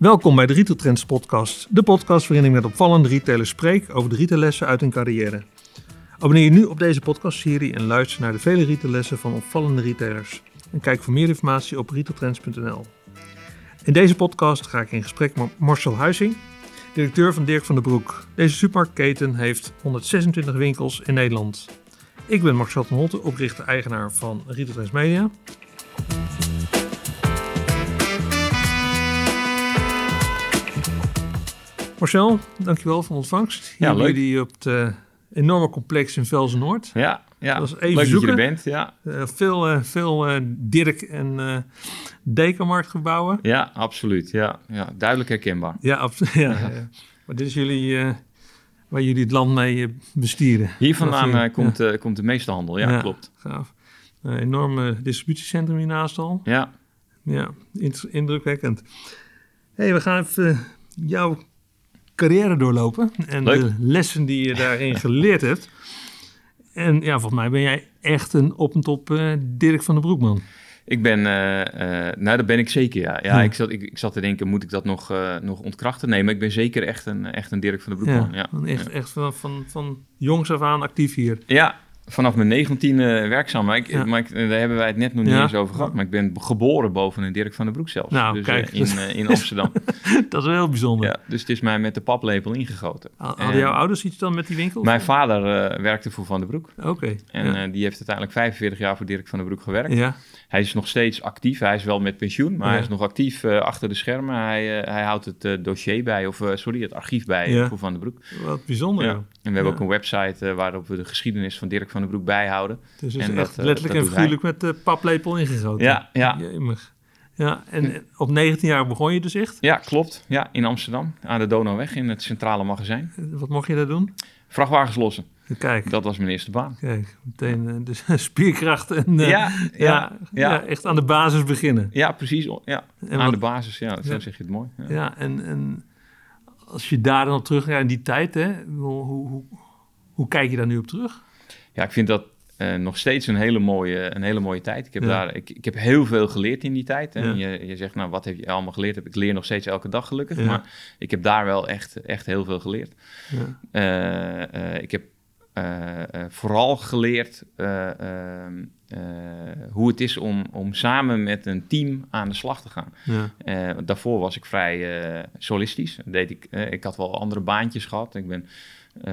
Welkom bij de Retail Trends podcast. De podcast waarin ik met opvallende retailers spreek over de retaillessen uit hun carrière. Abonneer je nu op deze podcastserie en luister naar de vele retaillessen van opvallende retailers. En kijk voor meer informatie op retailtrends.nl. In deze podcast ga ik in gesprek met Marcel Huizing, directeur van Dirk van den Broek. Deze supermarktketen heeft 126 winkels in Nederland. Ik ben Marcel van Holte, oprichter-eigenaar van Retail Trends Media. Marcel, dankjewel voor de ontvangst. Ja, leuk. Jullie op het eh, enorme complex in Velzen Noord. Ja, ja. Dat even leuk zoeken. dat je er bent. Ja, Eh, veel eh, veel Dirk en eh Dekenmarktgebouwen. ja absoluut. Ja, ja, duidelijk herkenbaar. Ja, absoluut. Ja, ja. Maar dit is jullie, waar jullie het land mee bestieren. Hier vandaan komt, komt de meeste handel. Ja, Ja. klopt. Gaaf. Een enorme distributiecentrum hiernaast al. Ja, Ja, indrukwekkend. hey, we gaan even jouw carrière doorlopen. En Leuk. de lessen die je daarin geleerd hebt. En ja, volgens mij ben jij echt een op en top eh, Dirk van den Broekman. ik ben, eh, nou dat ben ik zeker, ja. Ja. Ik, zat, ik, ik zat te denken, moet ik dat nog, nog ontkrachten? Nee, maar ik ben zeker echt een, echt een Dirk van de Broekman. Ja, Echt, echt van, van, van jongs af aan actief hier. ja. Vanaf mijn 19e werkzaam. Maar, ik, Ja. maar ik- daar hebben wij het net nog niet Ja. eens over gehad. Maar ik ben geboren boven een Dirk van den Broek zelfs. Nou, dus, kijk. eh, in, eh, in Amsterdam. Dat is wel heel bijzonder. ja, dus het is mij met de paplepel ingegoten. Hadden En jouw ouders iets dan met die winkel? Mijn vader eh, werkte voor Van den Broek. Oké. En die heeft uiteindelijk 45 jaar voor Dirk van den Broek gewerkt. ja. Hij is nog steeds actief. Hij is wel met pensioen, maar Ja. hij is nog actief eh, achter de schermen. Hij, eh, hij houdt het eh, dossier bij, of sorry, het archief bij Ja. voor Van den Broek. wat bijzonder. Ja. En we hebben ook een website waarop we de geschiedenis van Dirk van den Broek bijhouden. Dus is En echt dat, letterlijk dat en figuurlijk met de paplepel ingegoten. Ja, ja. Jemig. Ja, en en op 19 jaar begon je dus echt. Ja, klopt. Ja, in Amsterdam, aan de Donauweg, in het centrale magazijn. Wat mocht je daar doen? Vrachtwagens lossen, Kijk, dat was mijn eerste baan. kijk meteen eh, dus spierkracht en eh, Ja, ja, ja, echt aan de basis beginnen. Ja, precies. Ja, En aan wat- de basis, ja, zo zeg je het mooi. Ja. En, en als je daar dan op terug ja, in die tijd, hè, hoe, hoe, hoe, kijk je daar nu op terug? Ja, ik vind dat eh, nog steeds een hele mooie, een hele mooie tijd. Ik heb, Ja. daar, ik, ik heb heel veel geleerd in die tijd. En Ja. je, je zegt, nou, wat heb je allemaal geleerd? Ik leer nog steeds elke dag gelukkig. Ja. Maar ik heb daar wel echt, echt heel veel geleerd. Ja. Ik heb vooral geleerd eh, ehm, eh, hoe het is om, om samen met een team aan de slag te gaan. Ja. Eh, daarvoor was ik vrij eh, solistisch. Deed ik, eh, ik had wel andere baantjes gehad. Ik ben, eh,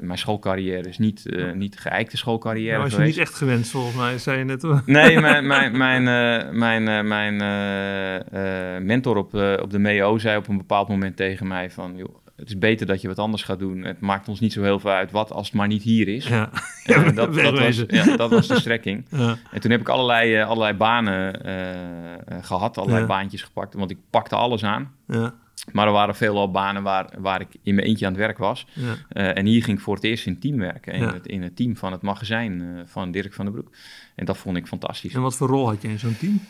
mijn schoolcarrière is niet, eh niet de geëikte schoolcarrière Dat was je geweest. niet echt gewenst, volgens mij, zei je net. hoor. Nee, mijn, mijn, mijn, eh, mijn, eh, mijn eh, eh, mentor op, eh, op de MEO zei op een bepaald moment tegen mij van... Joh, het is beter dat je wat anders gaat doen. Het maakt ons niet zo heel veel uit wat als het maar niet hier is. Ja. Eh, dat, dat, was, ja, dat was de strekking. Ja. En toen heb ik allerlei, eh, allerlei banen eh, eh, gehad, allerlei Ja. baantjes gepakt. Want ik pakte alles aan. Ja. Maar er waren veelal banen waar, waar ik in mijn eentje aan het werk was. Ja. Eh, en hier ging ik voor het eerst in team werken. In, het, in het team van het magazijn van Dirk van den Broek. En dat vond ik fantastisch. En wat voor rol had je in zo'n team?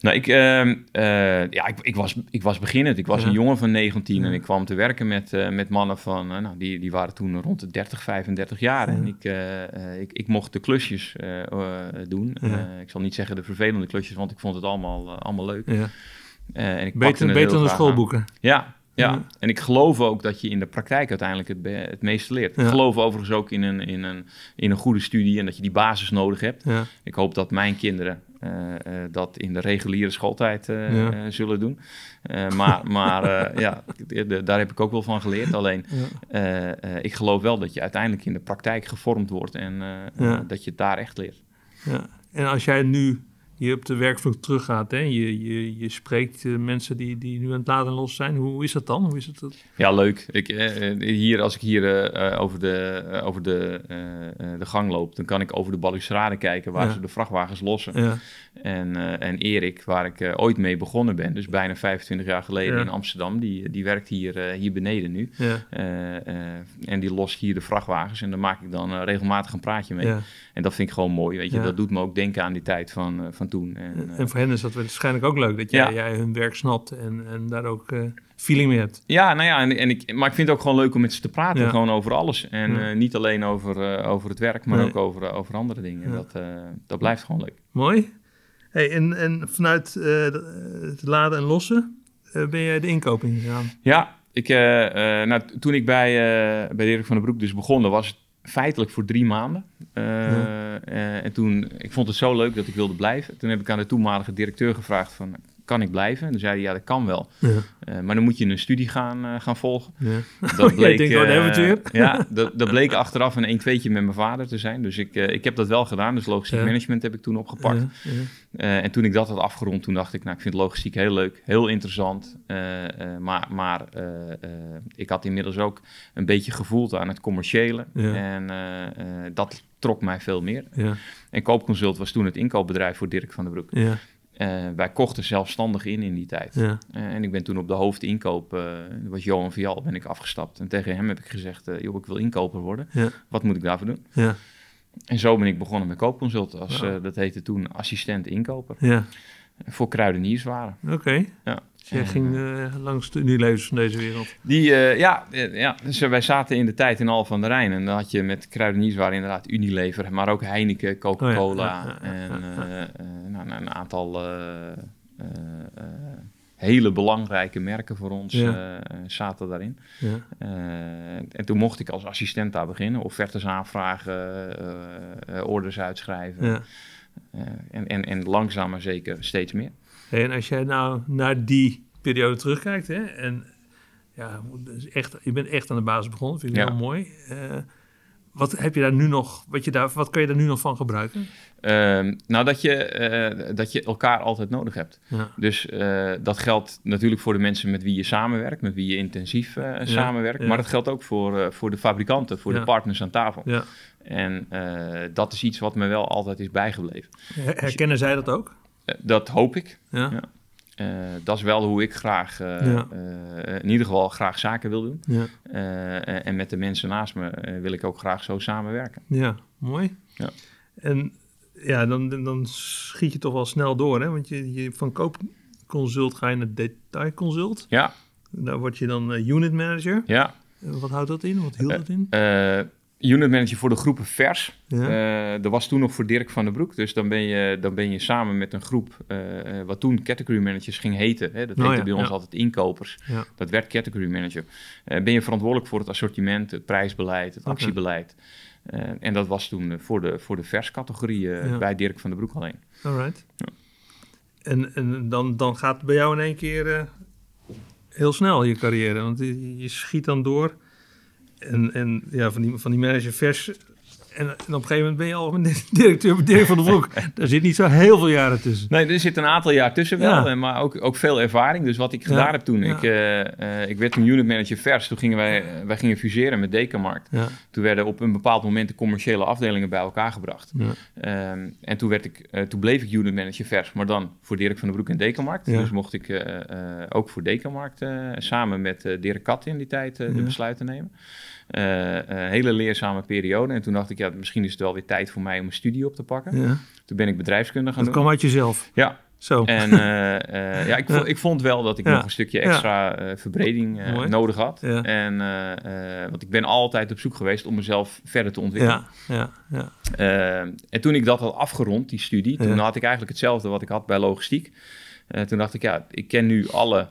Nou, ik, ehm, eh, ja, ik, ik, was, ik was beginnend. Ik was Ja. een jongen van 19 en ik kwam te werken met, eh, met mannen van, eh, nou, die, die waren toen rond de 30, 35 jaar. En ik, ik, ik mocht de klusjes doen. Ik zal niet zeggen de vervelende klusjes, want ik vond het allemaal, allemaal leuk. Ja. En ik Beter, beter dan de aan. schoolboeken. Ja, ja. En ik geloof ook dat je in de praktijk uiteindelijk het, het meeste leert. Ja. Ik geloof overigens ook in een, in, een, in een goede studie en dat je die basis nodig hebt. Ja. Ik hoop dat mijn kinderen dat in de reguliere schooltijd eh, Ja. eh, zullen doen. Eh, maar maar eh, ja, de- de- daar heb ik ook wel van geleerd. Alleen, Ja. eh, eh, ik geloof wel dat je uiteindelijk in de praktijk gevormd wordt en eh, Ja. eh, dat je het daar echt leert. Ja. En als jij nu hier op de werkvloer teruggaat, hè, je, je, je spreekt eh, mensen die, die nu aan het laden en los zijn, hoe, is dat dan? Hoe is het? dat- Ja, leuk. Ik, eh, eh, hier, als ik hier over, de, over de, de gang loop, dan kan ik over de balustrade kijken waar Ja. ze de vrachtwagens lossen. Ja. En, en Erik, waar ik ooit mee begonnen ben, dus bijna 25 jaar geleden Ja. in Amsterdam, die, die werkt hier, hier beneden nu. En die lost hier de vrachtwagens en daar maak ik dan regelmatig een praatje mee. En dat vind ik gewoon mooi, weet je. Ja. Dat doet me ook denken aan die tijd van, eh, van toen. En, eh, En voor hen is dat waarschijnlijk ook leuk, dat jij, Ja. jij hun werk snapt en, en daar ook eh, feeling mee hebt. ja, nou ja, en, en ik, maar ik vind het ook gewoon leuk om met ze te praten, Ja. gewoon over alles. En Ja. niet alleen over, over het werk, maar Nee. ook over, over andere dingen. Ja. Dat, dat blijft gewoon leuk. Mooi. Hey, en, en vanuit het laden en lossen, ben jij de inkoop ingegaan? Ja, ik, nou, toen ik bij, bij Dirk van den Broek dus begon, was het feitelijk voor drie maanden. Eh, Ja. eh, en toen, ik vond het zo leuk dat ik wilde blijven. Toen heb ik aan de toenmalige directeur gevraagd van, kan ik blijven? En toen zei hij, ja, dat kan wel. Ja. Eh, maar dan moet je een studie gaan, eh, gaan volgen. ja. Dat bleek, oh, eh, ja, dat, dat bleek achteraf een 1 2 met mijn vader te zijn. Dus ik, ik heb dat wel gedaan. Dus logistiek Ja. management heb ik toen opgepakt. En toen ik dat had afgerond, toen dacht ik, nou, ik vind logistiek heel leuk, heel interessant. Maar maar ik had inmiddels ook een beetje gevoeld aan het commerciële. En dat trok mij veel meer. Ja, En Koopconsult was toen het inkoopbedrijf voor Dirk van den Broek. Eh, wij kochten zelfstandig in in die tijd. ja. Eh, en ik ben toen op de hoofdinkoop, dat was Johan Vial, ben ik afgestapt. En tegen hem heb ik gezegd, joh, ik wil inkoper worden. Ja. Wat moet ik daarvoor doen? ja, En zo ben ik begonnen met Koopconsult als, dat heette toen assistent inkoper. ja. Voor kruidenierswaren. Oké. Ja. Jij ging eh, langs de unielevens van deze wereld. Die, eh, ja, eh, ja dus wij zaten in de tijd in Al van der Rijn. En dan had je met kruidenierswaren inderdaad Unilever, maar ook Heineken, Coca-Cola. Oh ja, en nou, nou, een aantal hele belangrijke merken voor ons Ja. zaten daarin. Ja, en toen mocht ik als assistent daar beginnen. Offertes aanvragen, orders uitschrijven. ja. En, en, en langzaam maar zeker steeds meer. En als jij nou naar die periode terugkijkt, hè, en ja, dus echt, je bent echt aan de basis begonnen, vind ik Ja. heel mooi. Eh, wat heb je daar nu nog, wat, je daar, wat kan je daar nu nog van gebruiken? Ehm, nou, dat je, eh, dat je elkaar altijd nodig hebt. Ja, Dus eh, dat geldt natuurlijk voor de mensen met wie je samenwerkt, met wie je intensief samenwerkt. ja. Maar dat geldt ook voor, voor de fabrikanten, voor de partners aan tafel. ja. En dat is iets wat me wel altijd is bijgebleven. Her- Herkennen zij dat ook? Eh, dat hoop ik. Ja, Ja. Eh, dat is wel hoe ik graag, eh, Ja. in ieder geval graag zaken wil doen. ja, en met de mensen naast me wil ik ook graag zo samenwerken. ja. mooi. Ja. En ja, dan, dan schiet je toch wel snel door, hè? Want je, je van koopconsult ga je naar detailconsult. Ja, Daar word je dan unit manager. ja. Wat houdt dat in? Wat hield dat in? Unit manager voor de groepen vers. Ja. Eh, dat was toen nog voor Dirk van den Broek. Dus dan ben je, dan ben je samen met een groep, eh, eh, wat toen category managers ging heten. Hè? Dat Oh heette ja, bij ons ja. altijd inkopers. Dat werd category manager. Ben je verantwoordelijk voor het assortiment, het prijsbeleid, het actiebeleid. En dat was toen voor de, voor de bij Dirk van den Broek alleen. Alright. En, en dan, dan gaat het bij jou in één keer heel snel je carrière. Want je, je schiet dan door. En, en ja, van die, van die manager vers. En, en op een gegeven moment ben je al een directeur bij Dirk van der Broek. Daar zit niet zo heel veel jaren tussen. Nee, er zit een aantal jaar tussen wel, Ja. maar ook, ook veel ervaring. Dus wat ik Ja, gedaan heb toen, ja. ik, eh, eh, ik werd een unit manager vers. Toen gingen wij, eh, wij gingen fuseren met Dekenmarkt. Ja, Toen werden op een bepaald moment de commerciële afdelingen bij elkaar gebracht. ja, Ehm, en toen, werd ik, eh, toen bleef ik unit manager vers, maar dan voor Dirk van den Broek en Dekenmarkt. Ja. Dus mocht ik eh, eh, ook voor Dekenmarkt eh, samen met Dirk Kat in die tijd eh, de Ja. besluiten nemen. Eh, een hele leerzame periode. En toen dacht ik, ja, misschien is het wel weer tijd voor mij om een studie op te pakken. ja. Toen ben ik bedrijfskunde gaan Dat doen. kwam uit jezelf. Ja, Zo. en eh, eh, ja, ik, Ja. Vond, ik vond wel dat ik Ja. nog een stukje extra eh, verbreding eh, nodig had. En, eh, eh, want ik ben altijd op zoek geweest om mezelf verder te ontwikkelen. ja, ja, ja. Eh, en toen ik dat had afgerond, die studie, toen had ik eigenlijk hetzelfde wat ik had bij logistiek. Eh, toen dacht ik, ja, ik ken nu alle, eh, eh,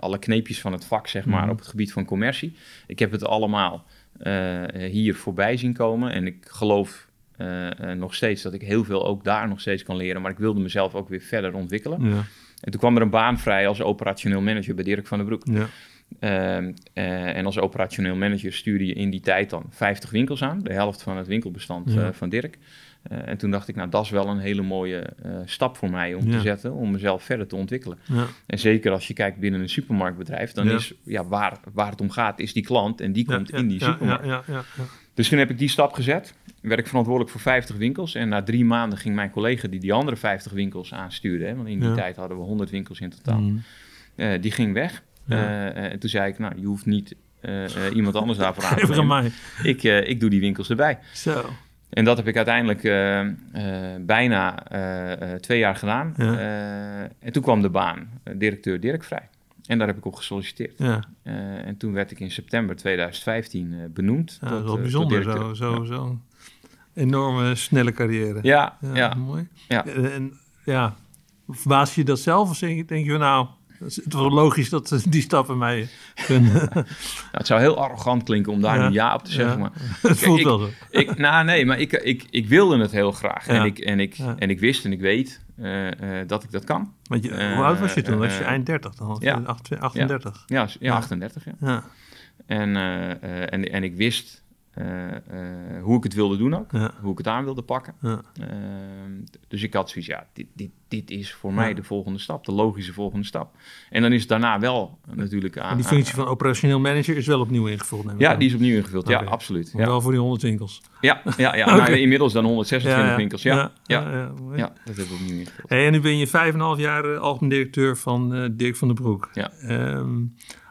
alle kneepjes van het vak, zeg maar, Mhm. op het gebied van commercie. Ik heb het allemaal eh, hier voorbij zien komen en ik geloof eh, eh, nog steeds dat ik heel veel ook daar nog steeds kan leren, maar ik wilde mezelf ook weer verder ontwikkelen. ja, En toen kwam er een baan vrij als operationeel manager bij Dirk van den Broek. ja. Ehm, eh, en als operationeel manager stuurde je in die tijd dan 50 winkels aan, de helft van het winkelbestand Ja. eh, van Dirk. Eh, en toen dacht ik, nou, dat is wel een hele mooie eh, stap voor mij om Ja. te zetten, om mezelf verder te ontwikkelen. ja. En zeker als je kijkt binnen een supermarktbedrijf, dan is ja, waar, waar het om gaat, is die klant en die komt in die supermarkt. Ja, ja, ja, ja. Dus toen heb ik die stap gezet. Werd ik verantwoordelijk voor 50 winkels. En na drie maanden ging mijn collega die die andere 50 winkels aanstuurde, hè, want in die tijd hadden we 100 winkels in totaal. Mm. Eh, die ging weg. Ja. En toen zei ik, nou, je hoeft niet iemand anders daarvoor aan te nemen. mij. Ik, ik doe die winkels erbij. Zo. En dat heb ik uiteindelijk eh, eh, bijna eh, twee jaar gedaan. Ja. En toen kwam de baan, directeur Dirk Vrij. En daar heb ik op gesolliciteerd. Ja, en toen werd ik in september 2015 eh, benoemd. ja tot, dat is wel bijzonder. Zo, zo, zo. Enorme snelle carrière. Ja, Ja, mooi. Ja. En, ja, verbaas je dat zelf of denk je, denk je van nou, Het is wel logisch dat ze die stappen mij kunnen. Nou, het zou heel arrogant klinken om daar Ja. een ja op te zeggen, maar Het voelt wel zo. ik, nou nee, maar ik, ik, ik wilde het heel graag. En, ik, en, ik, en ik wist en ik weet eh, eh, dat ik dat kan. Want je, Eh, hoe oud was je toen? Was je eh, eind 30 dan? Ja. 8 38? Ja, ja, Ja. 38, ja. Ja. En, eh, eh, en, en ik wist eh, eh, hoe ik het wilde doen ook. Ja. Hoe ik het aan wilde pakken. Ja. Ehm, dus ik had zoiets, ja, dit, dit, dit is voor mij de volgende stap, de logische volgende stap. En dan is het daarna wel natuurlijk aan. En die functie van operationeel manager is wel opnieuw ingevuld. Ja, die is opnieuw ingevuld. Ja, absoluut. Maar Ja, Wel voor die 100 winkels. ja, ja, ja. Oké. Nou, inmiddels dan 126 winkels. Ja, ja, ja. dat hebben we opnieuw ingevuld. Hey, en nu ben je 5,5 jaar eh, algemeen directeur van eh, Dirk van den Broek. Ja. Ehm,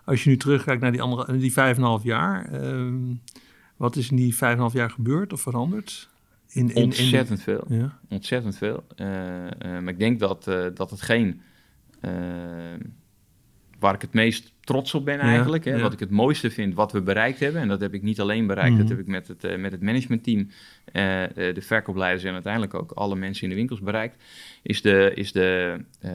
als je nu terugkijkt naar die, andere, die 5,5 jaar, ehm, wat is in die 5,5 jaar gebeurd of veranderd? In, in, in- Ontzettend veel. ja. Ontzettend veel. Eh, eh, maar ik denk dat, eh, dat hetgeen waar ik het meest trots op ben Ja, eigenlijk, hè, ja. wat ik het mooiste vind, wat we bereikt hebben, en dat heb ik niet alleen bereikt, Mhm. dat heb ik met het, met het managementteam, de verkoopleiders en uiteindelijk ook alle mensen in de winkels bereikt, is de, is de, eh,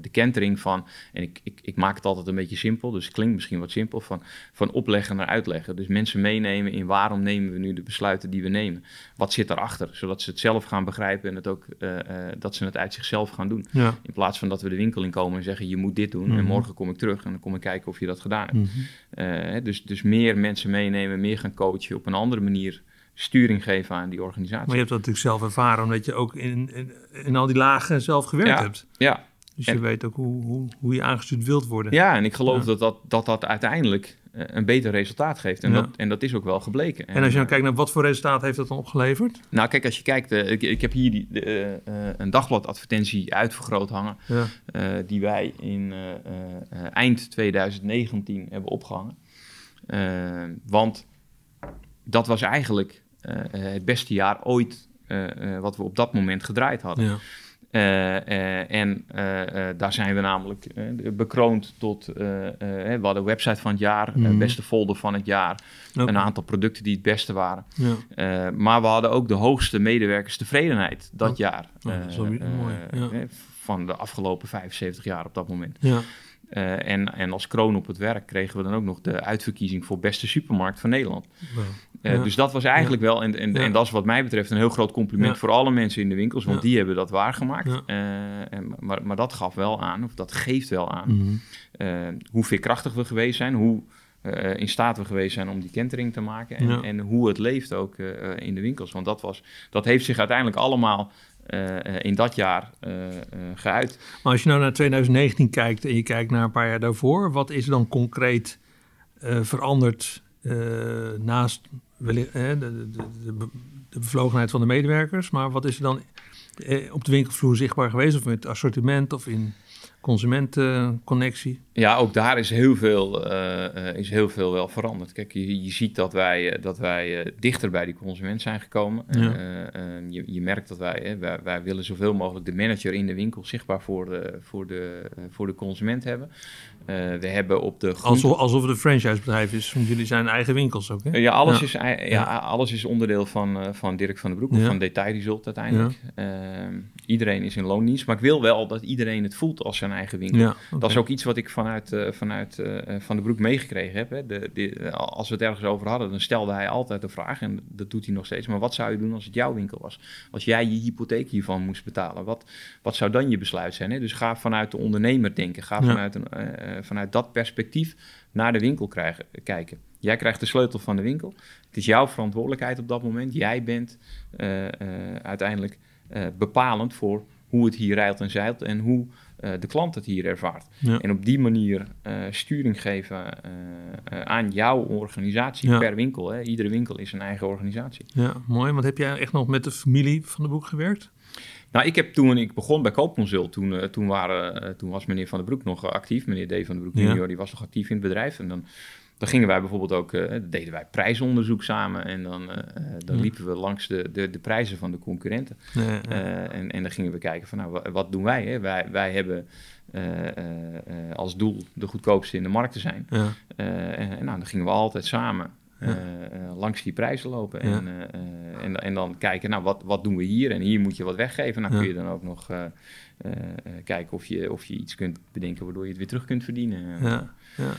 de kentering van, en ik, ik, ik maak het altijd een beetje simpel, dus het klinkt misschien wat simpel, van, van opleggen naar uitleggen. Dus mensen meenemen in waarom nemen we nu de besluiten die we nemen. Wat zit daarachter, zodat ze het zelf gaan begrijpen en het ook, eh, dat ze het uit zichzelf gaan doen. Ja. In plaats van dat we de winkel in komen en zeggen: je moet dit doen. Mhm. En morgen kom ik terug en dan kom ik kijken of je dat gedaan hebt. Mhm. Dus, dus meer mensen meenemen, meer gaan coachen, op een andere manier sturing geven aan die organisatie. Maar je hebt dat natuurlijk zelf ervaren, omdat je ook in, in, in al die lagen zelf gewerkt Ja. hebt. Ja, Dus je En- weet ook hoe, hoe, hoe je aangestuurd wilt worden. ja, en ik geloof Ja. dat, dat, dat dat uiteindelijk eh, een beter resultaat geeft. En, Ja. dat, en dat is ook wel gebleken. En als je dan eh, kijkt naar wat voor resultaat heeft dat dan opgeleverd? Nou, kijk, als je kijkt, eh, ik, ik heb hier die, de, eh, een dagbladadvertentie uitvergroot hangen. Ja. die wij in eind 2019 hebben opgehangen. Eh, want dat was eigenlijk het beste jaar ooit eh, eh, wat we op dat moment gedraaid hadden. Ja. Eh, eh, en eh, eh, daar zijn we namelijk eh, bekroond tot, eh, eh, we hadden website van het jaar, eh, Mhm. beste folder van het jaar, een aantal producten die het beste waren. Ja. Eh, maar we hadden ook de hoogste medewerkerstevredenheid dat Oh. jaar. Oh, dat is wel Eh, weer mooi, eh, ja. eh, Van de afgelopen 75 jaar op dat moment. Ja. Eh, en, en als kroon op het werk kregen we dan ook nog de uitverkiezing voor beste supermarkt van Nederland. Wel. Eh, Ja. Dus dat was eigenlijk wel, en, en, Ja. en dat is wat mij betreft een heel groot compliment voor alle mensen in de winkels, want die hebben dat waargemaakt. Eh, en, maar, maar dat gaf wel aan, of dat geeft wel aan, eh, hoe veerkrachtig we geweest zijn, hoe in staat we geweest zijn om die kentering te maken en, en hoe het leeft ook in de winkels. Want dat, was, dat heeft zich uiteindelijk allemaal in dat jaar eh, eh, geuit. Maar als je nou naar 2019 kijkt en je kijkt naar een paar jaar daarvoor, wat is dan concreet eh, veranderd eh, naast de, de, de, de bevlogenheid van de medewerkers? Maar wat is er dan eh, op de winkelvloer zichtbaar geweest? Of in het assortiment of in consumentenconnectie? Ja, ook daar is heel veel, eh, eh, is heel veel wel veranderd. Kijk, je, je ziet dat wij, eh, dat wij dichter bij die consument zijn gekomen. Ja. Eh, eh, je, je merkt dat wij, hè, wij, wij willen zoveel mogelijk de manager in de winkel zichtbaar voor de, voor de, voor de consument hebben. Eh, we hebben op de Alsof, alsof het een franchisebedrijf is, want jullie zijn eigen winkels ook, hè? Eh, Ja, alles, Ja. Is, ja, alles is onderdeel van, eh, van Dirk van den Broek, of Ja. van Detail Result uiteindelijk. Ehm, iedereen is in loondienst, maar ik wil wel dat iedereen het voelt als zijn eigen winkel. Dat is ook iets wat ik vanuit, eh, vanuit eh, Van den Broek meegekregen heb. Hè. De, de, eh, als we het ergens over hadden, dan stelde hij altijd de vraag, en dat doet hij nog steeds, maar wat zou je doen als het jouw winkel was? Als jij je hypotheek hiervan moest betalen, wat, wat zou dan je besluit zijn? Hè? Dus ga vanuit de ondernemer denken, ga vanuit, een, eh, eh, vanuit dat perspectief naar de winkel krijgen, kijken. Jij krijgt de sleutel van de winkel. Het is jouw verantwoordelijkheid op dat moment. Jij bent eh, eh, uiteindelijk eh, bepalend voor hoe het hier rijlt en zeilt en hoe eh, de klant het hier ervaart. Ja. En op die manier eh, sturing geven eh, eh, aan jouw organisatie Ja. per winkel. Hè. Iedere winkel is een eigen organisatie. Ja, mooi. Want heb jij echt nog met de familie van de boek gewerkt? Nou, ik heb toen ik begon bij Koopconsult, toen, eh, toen, waren, eh, toen was meneer Van den Broek nog eh, actief. Meneer D. van den Broek Ja. junior, die was nog actief in het bedrijf. En dan, dan gingen wij bijvoorbeeld ook, deden wij prijsonderzoek samen. En dan, dan Ja. liepen we langs de, de, de prijzen van de concurrenten. Ja. En, en dan gingen we kijken van, nou, wa- wat doen wij? Hè? Wij, wij hebben als doel de goedkoopste in de markt te zijn. ja. En, nou, dan gingen we altijd samen langs die prijzen lopen. En eh, eh, en, en dan kijken, nou, wat, wat doen we hier? En hier moet je wat weggeven. Nou, Ja. kun je dan ook nog eh, eh, eh, kijken of je, of je iets kunt bedenken waardoor je het weer terug kunt verdienen. Ja, ja.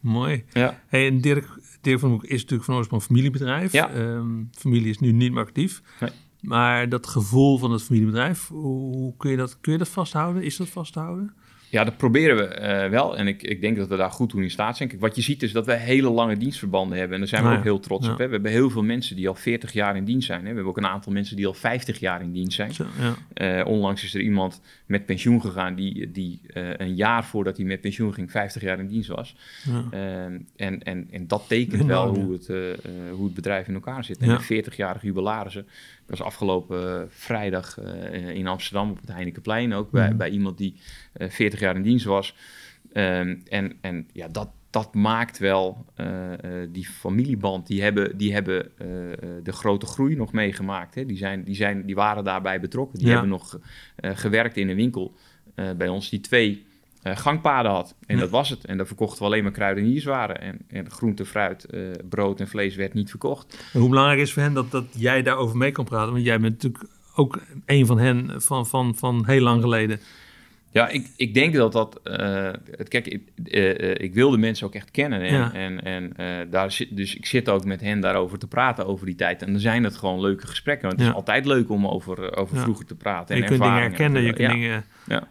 Mooi. Ja. Hey, en Dirk, Dirk van Broek is natuurlijk van oorsprong een familiebedrijf. Ja. Ehm, familie is nu niet meer actief. Nee. Maar dat gevoel van het familiebedrijf, hoe kun, je dat, kun je dat vasthouden? Is dat vasthouden? Ja, dat proberen we eh, wel. En ik, ik denk dat we daar goed toe in staat zijn. Kijk, wat je ziet is dat we hele lange dienstverbanden hebben. En daar zijn we ook heel trots ja. op. Hè. We hebben heel veel mensen die al 40 jaar in dienst zijn. Hè. We hebben ook een aantal mensen die al 50 jaar in dienst zijn. Zo, ja. Eh, onlangs is er iemand met pensioen gegaan die, die eh, een jaar voordat hij met pensioen ging 50 jaar in dienst was. Ja. Ehm, en, en, en dat tekent wel hoe het, hoe het bedrijf in elkaar zit. En Ja. de 40-jarige jubilarissen. Was afgelopen eh, vrijdag eh, in Amsterdam op het Heinekenplein ook. Bij, Mhm. bij iemand die eh 40 jaar in dienst was. Ehm, en, en ja, dat, dat maakt wel eh, eh, die familieband. Die hebben, die hebben eh, eh, de grote groei nog meegemaakt. Hè. Die, zijn, die, zijn, die waren daarbij betrokken. Die Ja. hebben nog eh, gewerkt in een winkel eh, bij ons die twee eh, gangpaden had. En dat was het. En daar verkochten we alleen maar kruidenierswaren. En, en groente, fruit, eh, brood en vlees werd niet verkocht. En hoe belangrijk is voor hen dat, dat jij daarover mee kan praten? Want jij bent natuurlijk ook een van hen van, van, van heel lang geleden. Ja, ik, ik denk dat dat... eh, het, kijk, ik, eh, ik wil de mensen ook echt kennen. En, Ja. en, en daar zit, dus ik zit ook met hen daarover te praten over die tijd. En dan zijn het gewoon leuke gesprekken. Want het Ja. is altijd leuk om over, over Ja. vroeger te praten. je en kunt dingen herkennen, je kunt ja, dingen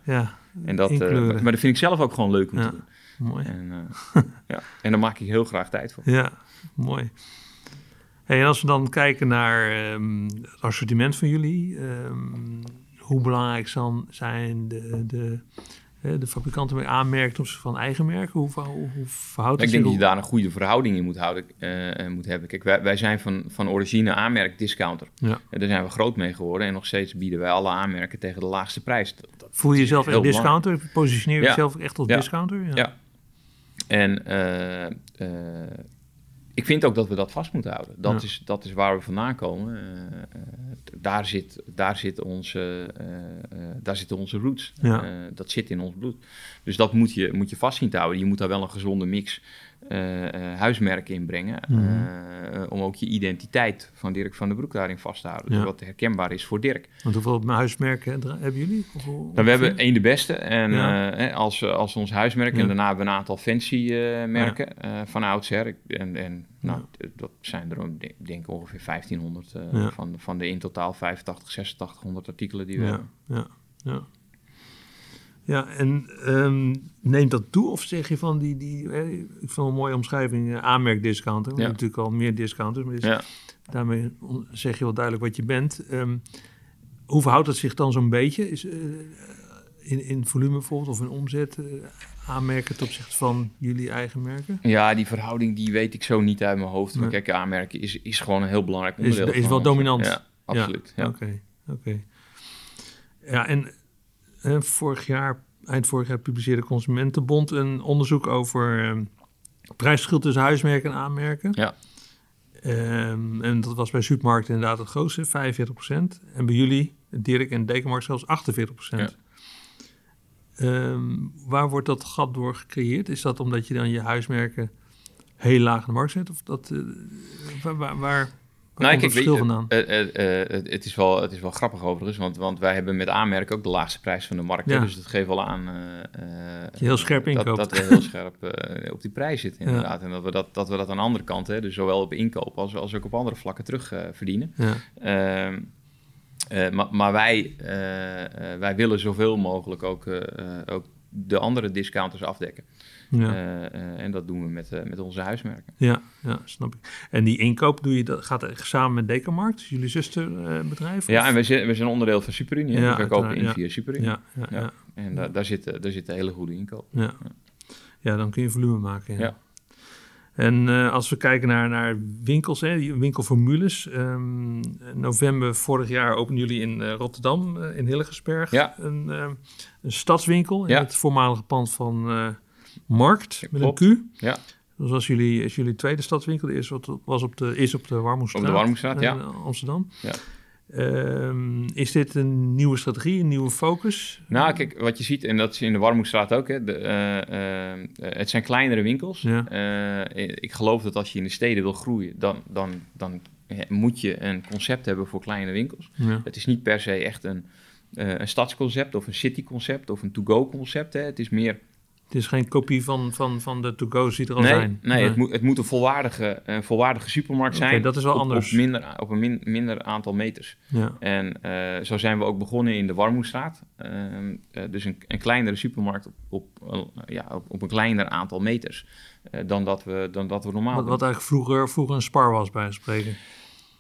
Ja. En dat, eh, maar, dat vind ik zelf ook gewoon leuk om Ja. te doen. Mooi. En, eh, ja. en daar maak ik heel graag tijd voor. Ja, mooi. Hey, en als we dan kijken naar ehm, het assortiment van jullie, ehm, hoe belangrijk dan zijn de, de, de fabrikanten bij aanmerken ten opzichte van eigen merken? Hoe, hoe, hoe verhoudt Ik het denk dat je daar een goede verhouding in moet, houden, eh, moet hebben. Kijk, wij, wij zijn van, van origine aanmerk discounter. Ja. En daar zijn we groot mee geworden. En nog steeds bieden wij alle aanmerken tegen de laagste prijs. Dat- dat- Voel je jezelf echt discounter? Positioneer je Ja. jezelf echt als Ja. discounter? Ja. Ja. En eh, eh, ik vind ook dat we dat vast moeten houden. Dat, Ja. is, dat is waar we vandaan komen. Eh, eh, daar, zit, daar, zit onze, eh, daar zitten onze roots. Ja. Dat zit in ons bloed. Dus dat moet je, moet je vast zien te houden. Je moet daar wel een gezonde mix eh, eh, huismerken in brengen. Mhm. eh, om ook je identiteit van Dirk van den Broek daarin vast te houden. Ja. Zodat het herkenbaar is voor Dirk. Want hoeveel huismerken hebben jullie? Hoeveel- Nou, we hebben één de beste en, Ja. als, als ons huismerk. Ja. En daarna hebben we een aantal fancy merken van oudsher. En, en nou, dat zijn er ook, denk ik ongeveer 1500 eh, Ja. van, van de in totaal 85, 8600 artikelen die we Ja, hebben. ja, ja. Ja, en ehm, neemt dat toe of zeg je van die, die ik vind het een mooie omschrijving, eh, aanmerkdiscounter. We Ja. hebben natuurlijk al meer discounters, maar is- Ja. daarmee zeg je wel duidelijk wat je bent. Ehm, hoe verhoudt het zich dan zo'n beetje? Is, eh, in, in volume bijvoorbeeld of in omzet eh, aanmerken ten opzichte van jullie eigen merken? ja, die verhouding die weet ik zo niet uit mijn hoofd. Maar Nee. kijk, aanmerken is, is gewoon een heel belangrijk Is- onderdeel. is van wel dominant. Ja, absoluut. Ja. Oké, oké. Ja, en vorig jaar, eind vorig jaar publiceerde Consumentenbond een onderzoek over ehm prijsverschil tussen huismerken en aanmerken. Ja. Ehm, en dat was bij supermarkten inderdaad het grootste, 45%. En bij jullie, Dirk en Dekenmarkt, zelfs 48%. Ehm, waar wordt dat gat door gecreëerd? Is dat omdat je dan je huismerken heel laag in de markt zet? Of dat, eh, waar, waar, waar Nou, kijk, het vandaan? eh, eh, eh, het, het is wel, het is wel grappig overigens, want, want wij hebben met aanmerken ook de laagste prijs van de markt. Ja. Dus dat geeft wel aan je heel scherp dat, inkoopt. dat we heel scherp op die prijs zitten Ja. inderdaad. En dat we dat, dat we dat aan de andere kant, hè, dus zowel op inkoop als, als ook op andere vlakken terug verdienen. Ja. Ehm, eh, maar maar wij, wij willen zoveel mogelijk ook, ook de andere discounters afdekken. Ja. Eh, eh, en dat doen we met, eh, met onze huismerken. Ja, ja, snap ik. En die inkoop doe je, dat gaat samen met Decamarkt, jullie zusterbedrijf? Ja, en we zijn, we zijn onderdeel van Superunie. Ja, we verkopen in via Superunie. ja, ja. En da- daar, zit, daar zit een hele goede inkoop. ja. Ja, dan kun je volume maken. Ja. En eh, als we kijken naar, naar winkels, hè, die winkelformules. ehm, november vorig jaar openden jullie in eh, Rotterdam, eh, in Hilligensberg, Ja. een, ehm, een stadswinkel in het voormalige pand van Markt, met klopt. een Q. Ja. Dat was jullie, is jullie tweede stadswinkel. De eerste wat- was op de, is op de Warmoestraat. Op de Warmoestraat, ja. in Amsterdam. Ja. Ehm, is dit een nieuwe strategie, een nieuwe focus? Nou, kijk, wat je ziet, en dat is in de Warmoestraat ook, hè, de, eh, eh, eh, het zijn kleinere winkels. Ja. Ik geloof dat als je in de steden wil groeien, dan, dan, dan moet je een concept hebben voor kleine winkels. Ja. Het is niet per se echt een, een stadsconcept of een cityconcept of een to-go concept. Hè. Het is meer Het is geen kopie van, van, van de to-go's die er al nee, zijn. Nee, Het, moet, het moet een volwaardige, een volwaardige supermarkt Oké, zijn. dat is wel op, anders. Op, minder, op een min- minder aantal meters. Ja. En eh, zo zijn we ook begonnen in de Warmoestraat. Ehm, eh, dus een, een kleinere supermarkt op, op, eh, ja, op, op een kleiner aantal meters dan, dat we, dan dat we normaal Wat, doen. wat eigenlijk vroeger, vroeger een spar was bij spreken.